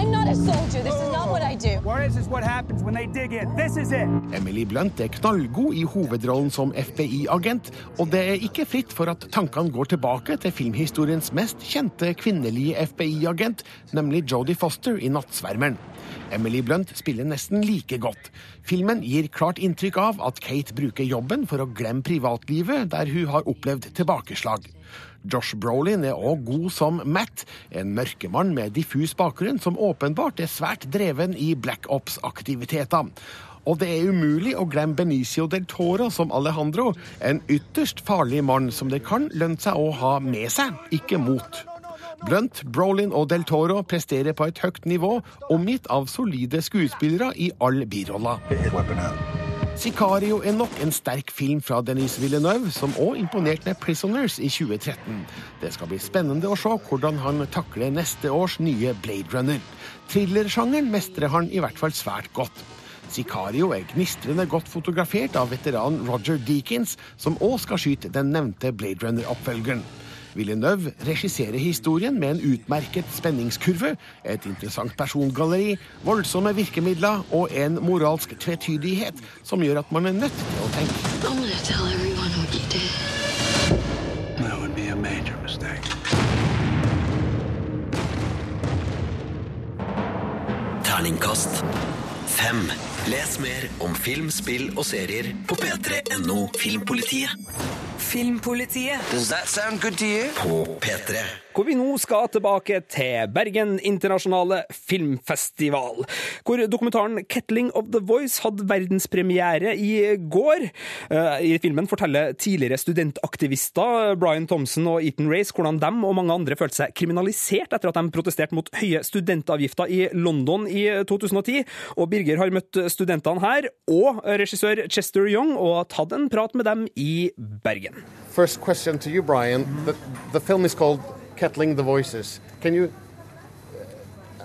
Emily Blunt er knallgod i hovedrollen som FBI-agent, og det er ikke fritt for at tankene går tilbake til filmhistoriens mest kjente kvinnelige FBI-agent, nemlig Jodie Foster i 'Nattsvermeren'. Emily Blunt spiller nesten like godt. Filmen gir klart inntrykk av at Kate bruker jobben for å glemme privatlivet der hun har opplevd tilbakeslag. Josh Brolin er òg god som Matt, en mørkemann med diffus bakgrunn som åpenbart er svært dreven i Black Ops-aktiviteter. Og det er umulig å glemme Benicio del Toro som Alejandro, en ytterst farlig mann som det kan lønne seg å ha med seg, ikke mot. Blunt, Brolin og Del Toro presterer på et høyt nivå, omgitt av solide skuespillere i all birolla. Sicario er nok en sterk film fra Denis Villeneuve, som òg imponerte med 'Prisoners' i 2013. Det skal bli spennende å se hvordan han takler neste års nye Blade Runner. Thrillersjangeren mestrer han i hvert fall svært godt. Sicario er gnistrende godt fotografert av veteran Roger Deakins, som òg skal skyte den nevnte Blade Runner-oppfølgeren. Villeneuve regisserer historien med en utmerket spenningskurve, et interessant persongalleri, voldsomme virkemidler og en moralsk tvetydighet som gjør at man er nødt til å tenke. Terningkast fem. Les mer om film, spill og serier på p3.no Filmpolitiet. Filmpolitiet. Does that sound good to you? På P3. Hvor vi nå skal tilbake til Bergen internasjonale filmfestival. Hvor dokumentaren 'Kettling of the Voice' hadde verdenspremiere i går. Eh, I filmen forteller tidligere studentaktivister Brian Thompson og Ethan Race hvordan dem og mange andre følte seg kriminalisert etter at de protesterte mot høye studentavgifter i London i 2010. Og Birger har møtt studentene her, og regissør Chester Young, og tatt en prat med dem i Bergen. First question to you, Brian. The, the film is called Kettling the Voices. Can you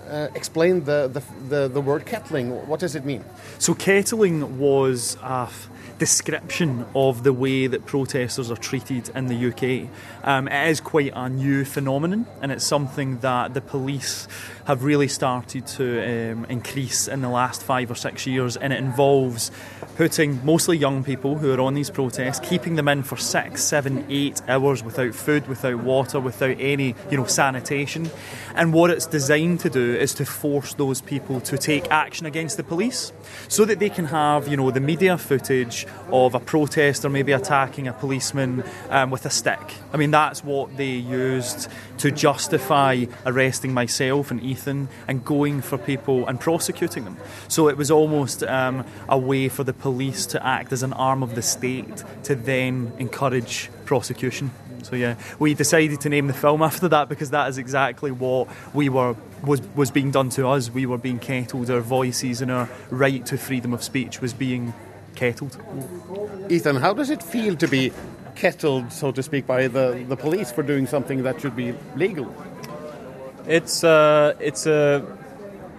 uh, explain the, the, the, the word kettling? What does it mean? So, kettling was a description of the way that protesters are treated in the UK. Um, it is quite a new phenomenon, and it's something that the police have really started to um, increase in the last five or six years, and it involves putting mostly young people who are on these protests, keeping them in for six, seven, eight hours without food, without water, without any, you know, sanitation. And what it's designed to do is to force those people to take action against the police, so that they can have, you know, the media footage of a protester maybe attacking a policeman um, with a stick. I mean, that's what they used to justify arresting myself and Ethan and going for people and prosecuting them. So it was almost um, a way for the police to act as an arm of the state to then encourage prosecution. So yeah, we decided to name the film after that because that is exactly what we were was was being done to us. We were being kettled. Our voices and our right to freedom of speech was being kettled. Ethan, how does it feel to be kettled, so to speak, by the, the police for doing something that should be legal? It's uh, it's a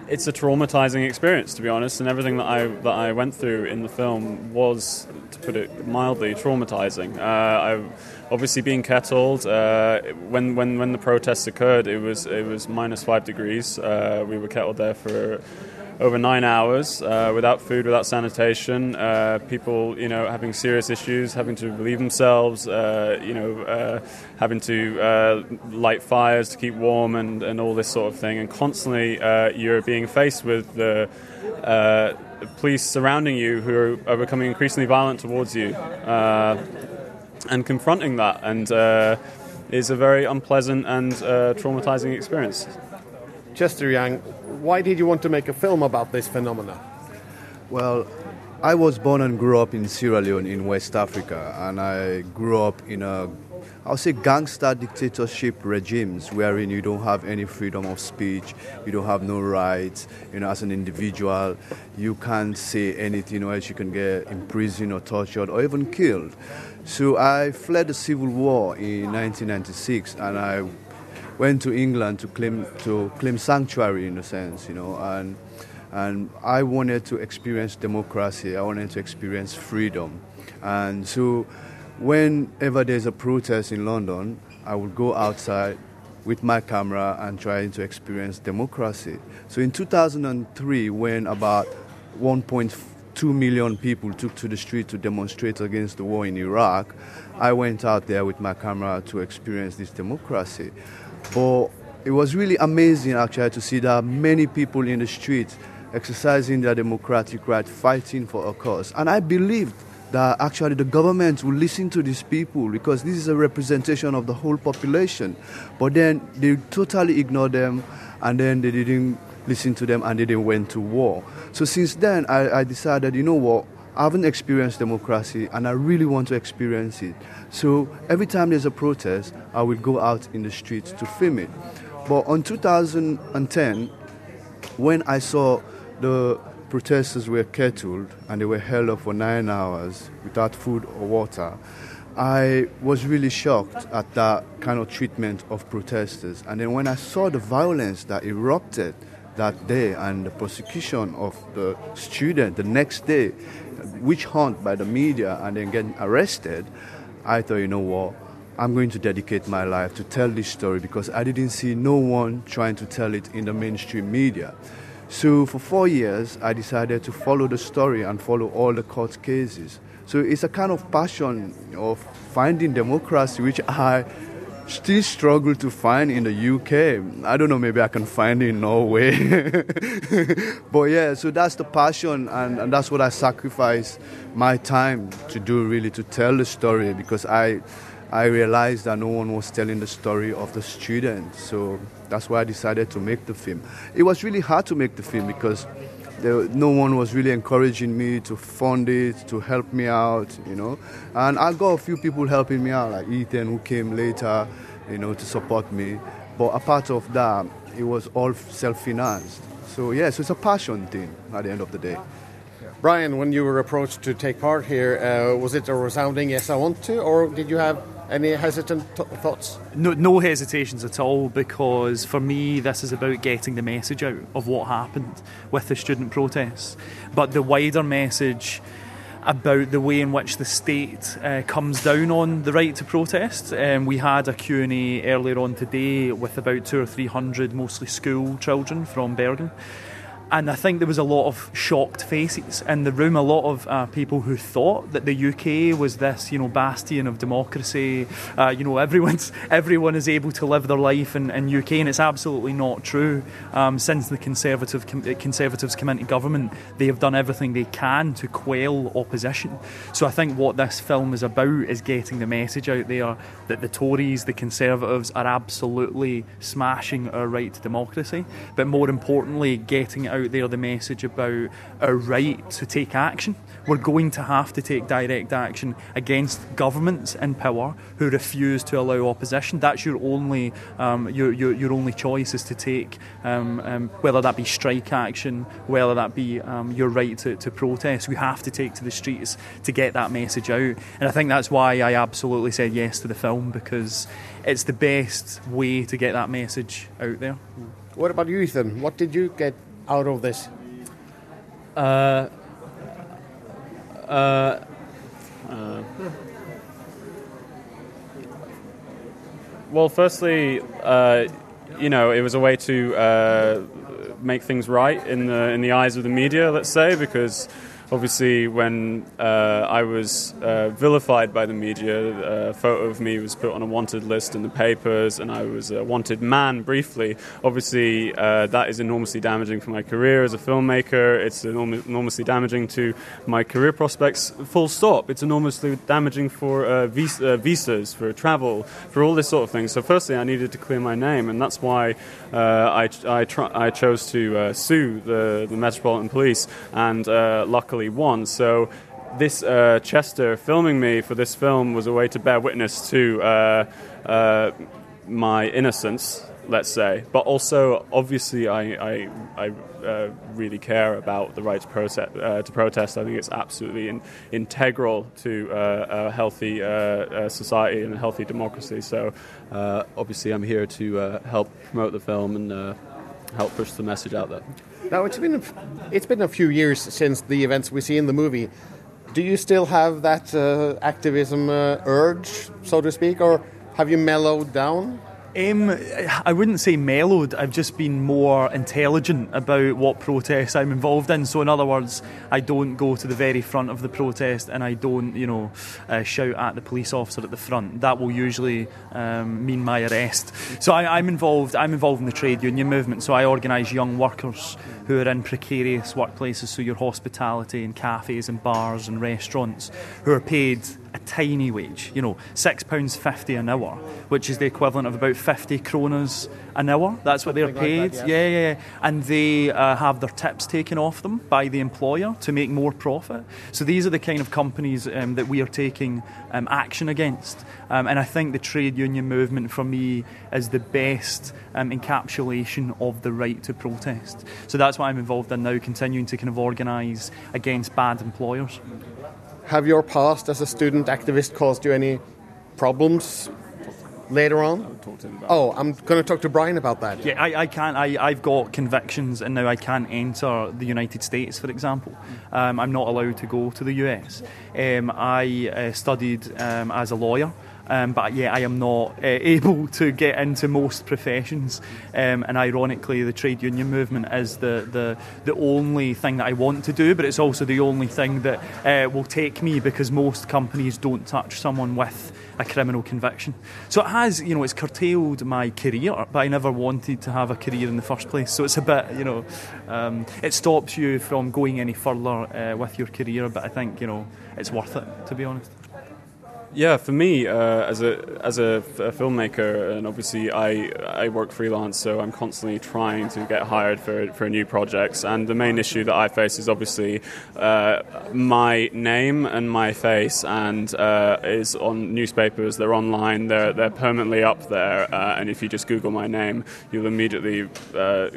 it's a traumatizing experience to be honest, and everything that I that I went through in the film was, to put it mildly, traumatizing. Uh, I obviously being kettled uh, when when when the protests occurred, it was it was minus five degrees. Uh, we were kettled there for over nine hours uh, without food, without sanitation. Uh, people, you know, having serious issues, having to relieve themselves. Uh, you know, uh, having to uh, light fires to keep warm and, and all this sort of thing. And constantly, uh, you're being faced with the police surrounding you who are, becoming increasingly violent towards you. And confronting that and is a very unpleasant and traumatizing experience. Chester Young, why did you want to make a film about this phenomena? Well, I was born and grew up in Sierra Leone in West Africa, and I grew up in a, I would say, gangster dictatorship regimes wherein you don't have any freedom of speech, you don't have no rights. You know, as an individual, you can't say anything, or else you can get imprisoned or tortured or even killed. So I fled the civil war in 1996, and I went to England to claim to claim sanctuary in a sense, you know, and and I wanted to experience democracy. I wanted to experience freedom, and so whenever there's a protest in London, I would go outside with my camera and trying to experience democracy. So in 2003, when about 1.2 million people took to the street to demonstrate against the war in Iraq, I went out there with my camera to experience this democracy. But it was really amazing actually to see that many people in the streets exercising their democratic right, fighting for a cause. And I believed that actually the government will listen to these people because this is a representation of the whole population. But then they totally ignored them and then they didn't listen to them and they didn't went to war. So since then I, I decided, you know what, I haven't experienced democracy and I really want to experience it. So every time there's a protest, I will go out in the streets to film it. But on 2010, when I saw the protesters were kettled and they were held up for nine hours without food or water, I was really shocked at that kind of treatment of protesters. And then when I saw the violence that erupted that day and the prosecution of the student the next day, witch hunt by the media and then getting arrested, I thought, you know what, I'm going to dedicate my life to tell this story because I didn't see no one trying to tell it in the mainstream media. So for four years, I decided to follow the story and follow all the court cases. So it's a kind of passion of finding democracy, which I still struggle to find in the UK. I don't know, maybe I can find it in Norway. but yeah, so that's the passion, and, and that's what I sacrifice my time to do, really, to tell the story because I. I realized that no one was telling the story of the student, so that's why I decided to make the film. It was really hard to make the film because there, no one was really encouraging me to fund it, to help me out, you know. And I got a few people helping me out, like Ethan, who came later, you know, to support me. But apart of that, it was all self-financed. So yeah, so it's a passion thing at the end of the day. Brian, when you were approached to take part here, uh, was it a resounding yes, I want to, or did you have any hesitant t- thoughts? No, no hesitations at all because for me, this is about getting the message out of what happened with the student protests. But the wider message about the way in which the state uh, comes down on the right to protest. Um, we had a Q&A earlier on today with about two or three hundred, mostly school children from Bergen. And I think there was a lot of shocked faces in the room. A lot of uh, people who thought that the UK was this, you know, bastion of democracy. Uh, you know, everyone's everyone is able to live their life in, in UK, and it's absolutely not true. Um, since the Conservative Conservatives come into government, they have done everything they can to quell opposition. So I think what this film is about is getting the message out there that the Tories, the Conservatives, are absolutely smashing our right to democracy, but more importantly, getting out there the message about our right to take action. We're going to have to take direct action against governments in power who refuse to allow opposition. That's your only um, your, your, your only choice is to take um, um, whether that be strike action, whether that be um, your right to, to protest. We have to take to the streets to get that message out, and I think that's why I absolutely said yes to the film because it's the best way to get that message out there. What about you, Ethan? What did you get out of this? Uh, uh, well, firstly, uh, you know, it was a way to uh, make things right in the in the eyes of the media, let's say, because obviously, when uh, I was uh, vilified by the media, a photo of me was put on a wanted list in the papers, and I was a wanted man briefly. Obviously, uh, that is enormously damaging for my career as a filmmaker. It's enorm- enormously damaging to my career prospects, full stop. It's enormously damaging for uh, vis- uh, visas, for travel, for all this sort of thing. So, firstly, I needed to clear my name, and that's why I, I, tr- I, chose to sue the, the Metropolitan Police, and luckily, won. So this uh, Chester filming me for this film was a way to bear witness to uh, uh, my innocence, let's say. But also, obviously, I, I, I uh, really care about the right to, protest, uh, to protest. I think it's absolutely in, integral to uh, a healthy society and a healthy democracy. So, obviously, I'm here to help promote the film and help push the message out there. Now it's been a, it's been a few years since the events we see in the movie. Do you still have that uh, activism uh, urge, so to speak, or have you mellowed down? Um, I wouldn't say mellowed. I've just been more intelligent about what protests I'm involved in. So, in other words, I don't go to the very front of the protest and I don't, you know, uh, shout at the police officer at the front. That will usually um, mean my arrest. So, I, am involved. I'm involved in the trade union movement. So, I organise young workers who are in precarious workplaces. So, your hospitality and cafes and bars and restaurants who are paid a tiny wage, you know, £6.50 an hour, which is the equivalent of about 50 kronas an hour. That's what they're paid. Like that, yeah. yeah, yeah. And they uh, have their tips taken off them by the employer to make more profit. So these are the kind of companies um, that we are taking um, action against. Um, and I think the trade union movement for me is the best um, encapsulation of the right to protest. So that's what I'm involved in now, continuing to kind of organise against bad employers. Have your past as a student activist caused you any problems later on? talk to him about Oh, I'm going to talk to Brian about that. Yeah, I, I can't. I, I've got convictions, and now I can't enter the United States, for example. Um, I'm not allowed to go to the US. Um, I uh, studied um, as a lawyer. Um, but yeah, I am not uh, able to get into most professions, um, and ironically, the trade union movement is the, the the only thing that I want to do. But it's also the only thing that uh, will take me because most companies don't touch someone with a criminal conviction. So it has, you know, it's curtailed my career, but I never wanted to have a career in the first place. So it's a bit, you know, um, it stops you from going any further uh, with your career. But I think, you know, it's worth it to be honest. Yeah, for me, uh, as a as a, a filmmaker, and obviously I I work freelance, so I'm constantly trying to get hired for for new projects. And the main issue that I face is obviously uh, my name and my face, and uh, is on newspapers. They're online. They're they're permanently up there. Uh, and if you just Google my name, you'll immediately uh,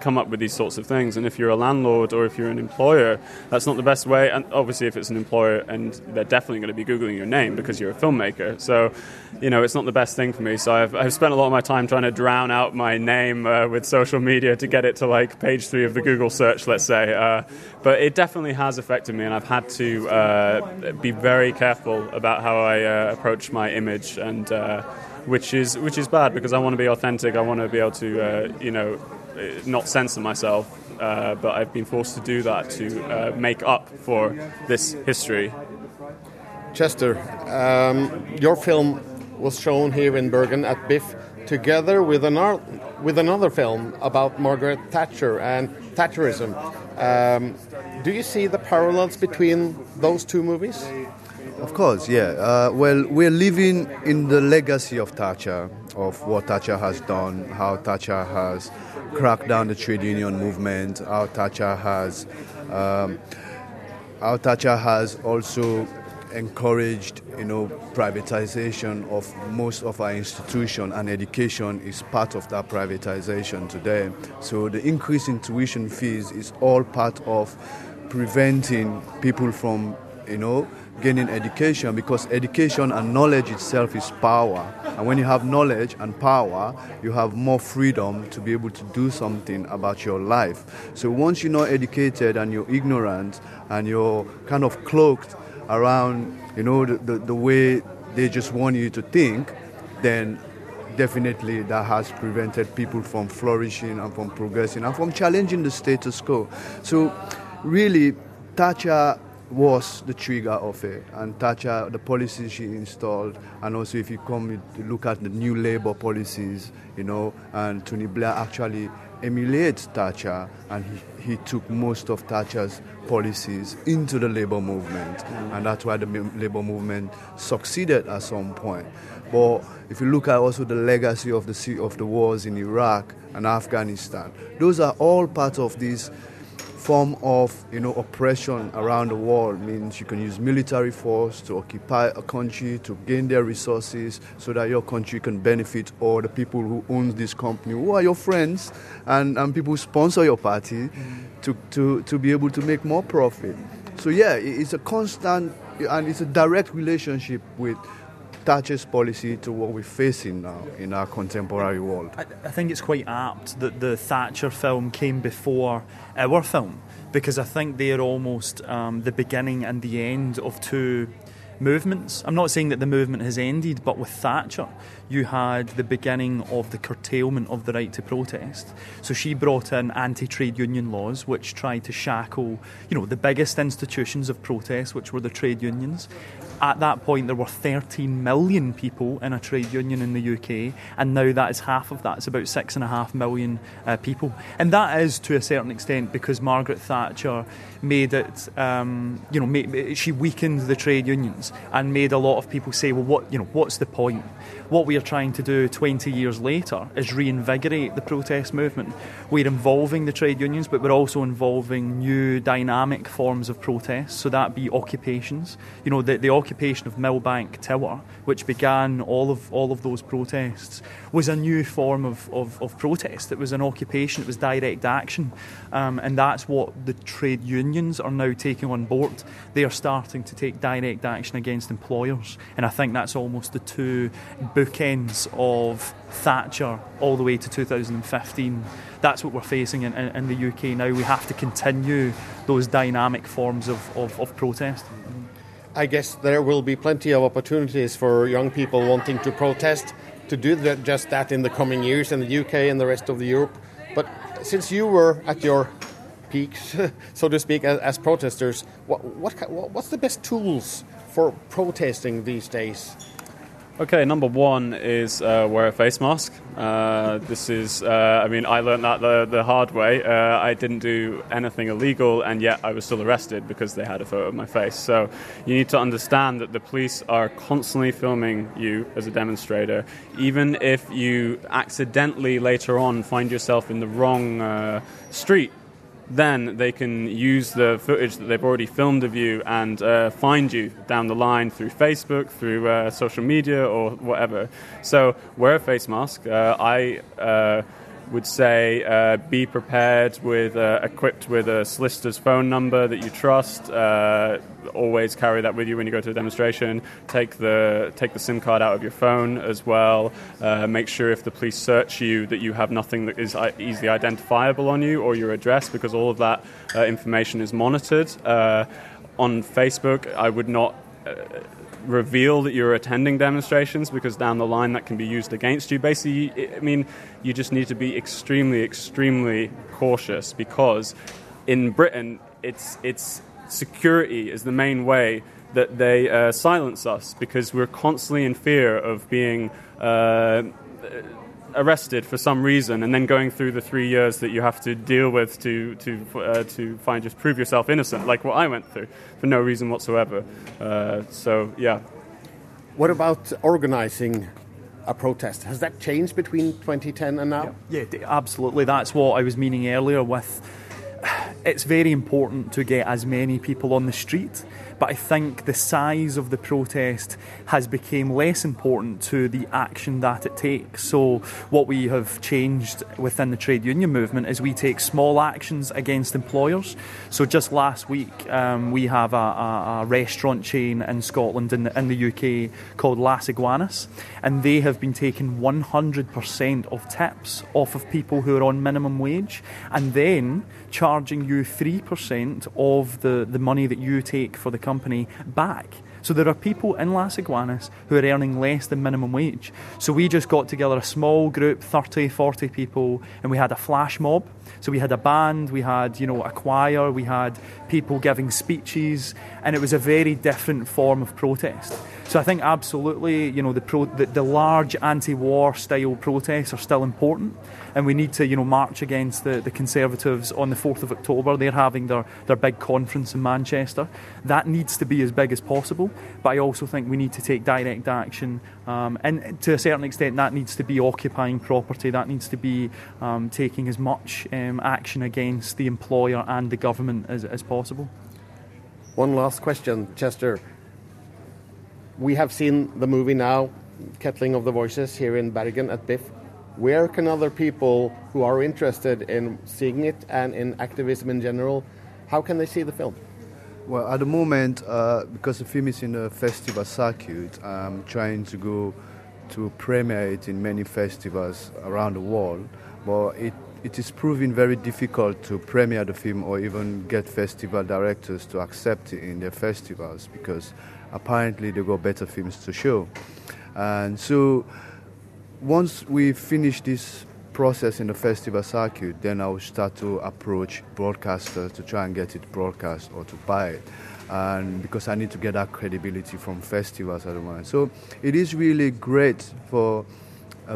come up with these sorts of things. And if you're a landlord or if you're an employer, that's not the best way. And obviously, if it's an employer, and they're definitely going to be googling your name because you're a filmmaker. So, you know, it's not the best thing for me. So I've, I've spent a lot of my time trying to drown out my name uh, with social media to get it to like page three of the Google search, let's say. Uh, but it definitely has affected me, and I've had to uh, be very careful about how I uh, approach my image and. Uh, which is which is bad because I want to be authentic. I want to be able to, uh, you know, not censor myself. Uh, but I've been forced to do that to uh, make up for this history. Chester, um, your film was shown here in Bergen at BIFF together with another, with another film about Margaret Thatcher and Thatcherism. Um, do you see the parallels between those two movies? Of course, yeah. Uh, well, we're living in the legacy of Thatcher, of what Thatcher has done, how Thatcher has cracked down the trade union movement, how Thatcher has, um, how Thatcher has also encouraged, you know, privatization of most of our institution, and education is part of that privatization today. So the increase in tuition fees is all part of preventing people from, you know, gaining education because education and knowledge itself is power. And when you have knowledge and power, you have more freedom to be able to do something about your life. So once you're not educated and you're ignorant and you're kind of cloaked around, you know, the, the, the way they just want you to think, then definitely that has prevented people from flourishing and from progressing and from challenging the status quo. So really, Thatcher was the trigger of it. And Thatcher, the policies she installed, and also if you come look at the new Labour policies, you know, and Tony Blair actually emulates Thatcher, and he, he took most of Thatcher's policies into the Labour movement, mm. and that's why the Labour movement succeeded at some point. But if you look at also the legacy of the of the wars in Iraq and Afghanistan, those are all part of this form of you know oppression around the world means you can use military force to occupy a country to gain their resources so that your country can benefit or the people who own this company who are your friends and, and people who sponsor your party mm. to, to, to be able to make more profit. So yeah it's a constant and it's a direct relationship with Thatcher's policy to what we're facing now in our contemporary world. I, I think it's quite apt that the Thatcher film came before our film because I think they're almost um, the beginning and the end of two movements. I'm not saying that the movement has ended, but with Thatcher, you had the beginning of the curtailment of the right to protest. So she brought in anti-trade union laws, which tried to shackle, you know, the biggest institutions of protest, which were the trade unions. At that point, there were 13 million people in a trade union in the UK, and now that is half of that. It's about six and a half million uh, people, and that is to a certain extent because Margaret Thatcher made it, um, you know, made, she weakened the trade unions and made a lot of people say, well, what, you know, what's the point? What we are trying to do 20 years later is reinvigorate the protest movement. We're involving the trade unions, but we're also involving new dynamic forms of protest. So that be occupations. You know, the, the occupation of Millbank Tower, which began all of all of those protests, was a new form of, of, of protest. It was an occupation. It was direct action, um, and that's what the trade unions are now taking on board. They are starting to take direct action against employers, and I think that's almost the two bookends ends of Thatcher all the way to 2015. That's what we're facing in, in, in the UK now. We have to continue those dynamic forms of, of, of protest. I guess there will be plenty of opportunities for young people wanting to protest to do that, just that in the coming years in the UK and the rest of the Europe. But since you were at your peak, so to speak, as, as protesters, what, what, what's the best tools for protesting these days? Okay, number one is uh, wear a face mask. Uh, this is, uh, I mean, I learned that the, the hard way. Uh, I didn't do anything illegal, and yet I was still arrested because they had a photo of my face. So you need to understand that the police are constantly filming you as a demonstrator. Even if you accidentally later on find yourself in the wrong uh, street, then they can use the footage that they've already filmed of you and uh, find you down the line through Facebook, through uh, social media, or whatever. So wear a face mask. Uh, I uh, would say uh, be prepared with, uh, equipped with a solicitor's phone number that you trust. Uh, always carry that with you when you go to a demonstration. Take the take the SIM card out of your phone as well. Uh, make sure if the police search you that you have nothing that is easily identifiable on you or your address because all of that uh, information is monitored. Uh, on Facebook, I would not. Reveal that you're attending demonstrations because down the line that can be used against you. Basically, I mean, you just need to be extremely, extremely cautious because in Britain, it's it's security is the main way that they uh, silence us because we're constantly in fear of being. Uh, arrested for some reason and then going through the three years that you have to deal with to to uh, to find just prove yourself innocent, like what I went through for no reason whatsoever. Uh, so yeah, What about organizing a protest? Has that changed between 2010 and now? Yeah, d- absolutely. That's what I was meaning earlier with it's very important to get as many people on the street, but I think the size of the protest has become less important to the action that it takes. So what we have changed within the trade union movement is we take small actions against employers. So just last week um, we have a, a, a restaurant chain in Scotland in the, in the UK called Las Iguanas, and they have been taking 100% of tips off of people who are on minimum wage, and then charging you 3% of the, the money that you take for the company back. So there are people in Las Iguanas who are earning less than minimum wage. So we just got together a small group, 30, 40 people, and we had a flash mob. So we had a band, we had, you know, a choir, we had people giving speeches, and it was a very different form of protest. So I think absolutely, you know, the, pro- the, the large anti-war style protests are still important, and we need to, you know, march against the, the Conservatives on the 4th of October. They're having their, their big conference in Manchester. That needs to be as big as possible, but I also think we need to take direct action, um, and to a certain extent, that needs to be occupying property. That needs to be um, taking as much um, action against the employer and the government as, as possible. One last question, Chester. We have seen the movie now, Kettling of the Voices, here in Bergen at BIFF. Where can other people who are interested in seeing it and in activism in general, how can they see the film? Well, at the moment, uh, because the film is in the festival circuit, I'm trying to go to premiere it in many festivals around the world. But it, it is proving very difficult to premiere the film or even get festival directors to accept it in their festivals because apparently they got better films to show. And so once we finish this process in the festival circuit, then I will start to approach broadcasters to try and get it broadcast or to buy it. And because I need to get that credibility from festivals at the moment. So it is really great for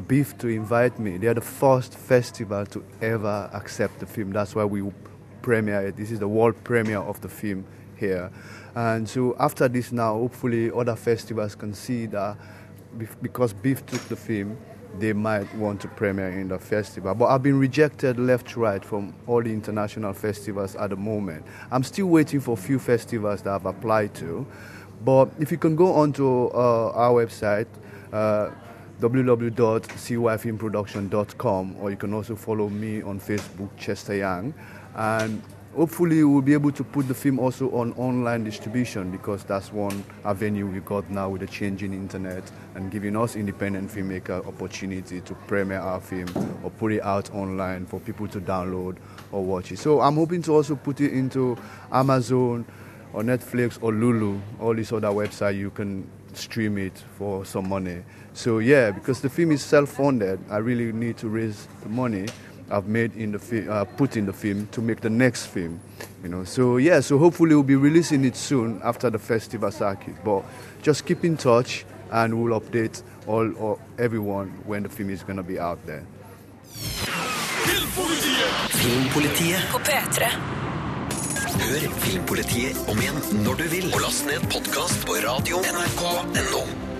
Beef to invite me. They are the first festival to ever accept the film. That's why we premiere it. This is the world premiere of the film here. And so after this now, hopefully other festivals can see that because Beef took the film, they might want to premiere in the festival. But I've been rejected left right from all the international festivals at the moment. I'm still waiting for a few festivals that I've applied to. But if you can go onto uh, our website, uh, or you can also follow me on Facebook, Chester Young. And hopefully we'll be able to put the film also on online distribution because that's one avenue we got now with the changing internet and giving us independent filmmaker opportunity to premiere our film or put it out online for people to download or watch it. So I'm hoping to also put it into Amazon or Netflix or Lulu, all these other websites you can stream it for some money. So yeah, because the film is self-funded, I really need to raise the money I've made in the film, uh, put in the film to make the next film. You know, so yeah, so hopefully we'll be releasing it soon after the festival circuit. But just keep in touch, and we'll update all or everyone when the film is gonna be out there. Filmpolitiet Filmpolitiet På P3. Hør Filmpolitiet om igjen når du vil. Og last ned podkast på radio nrk.no.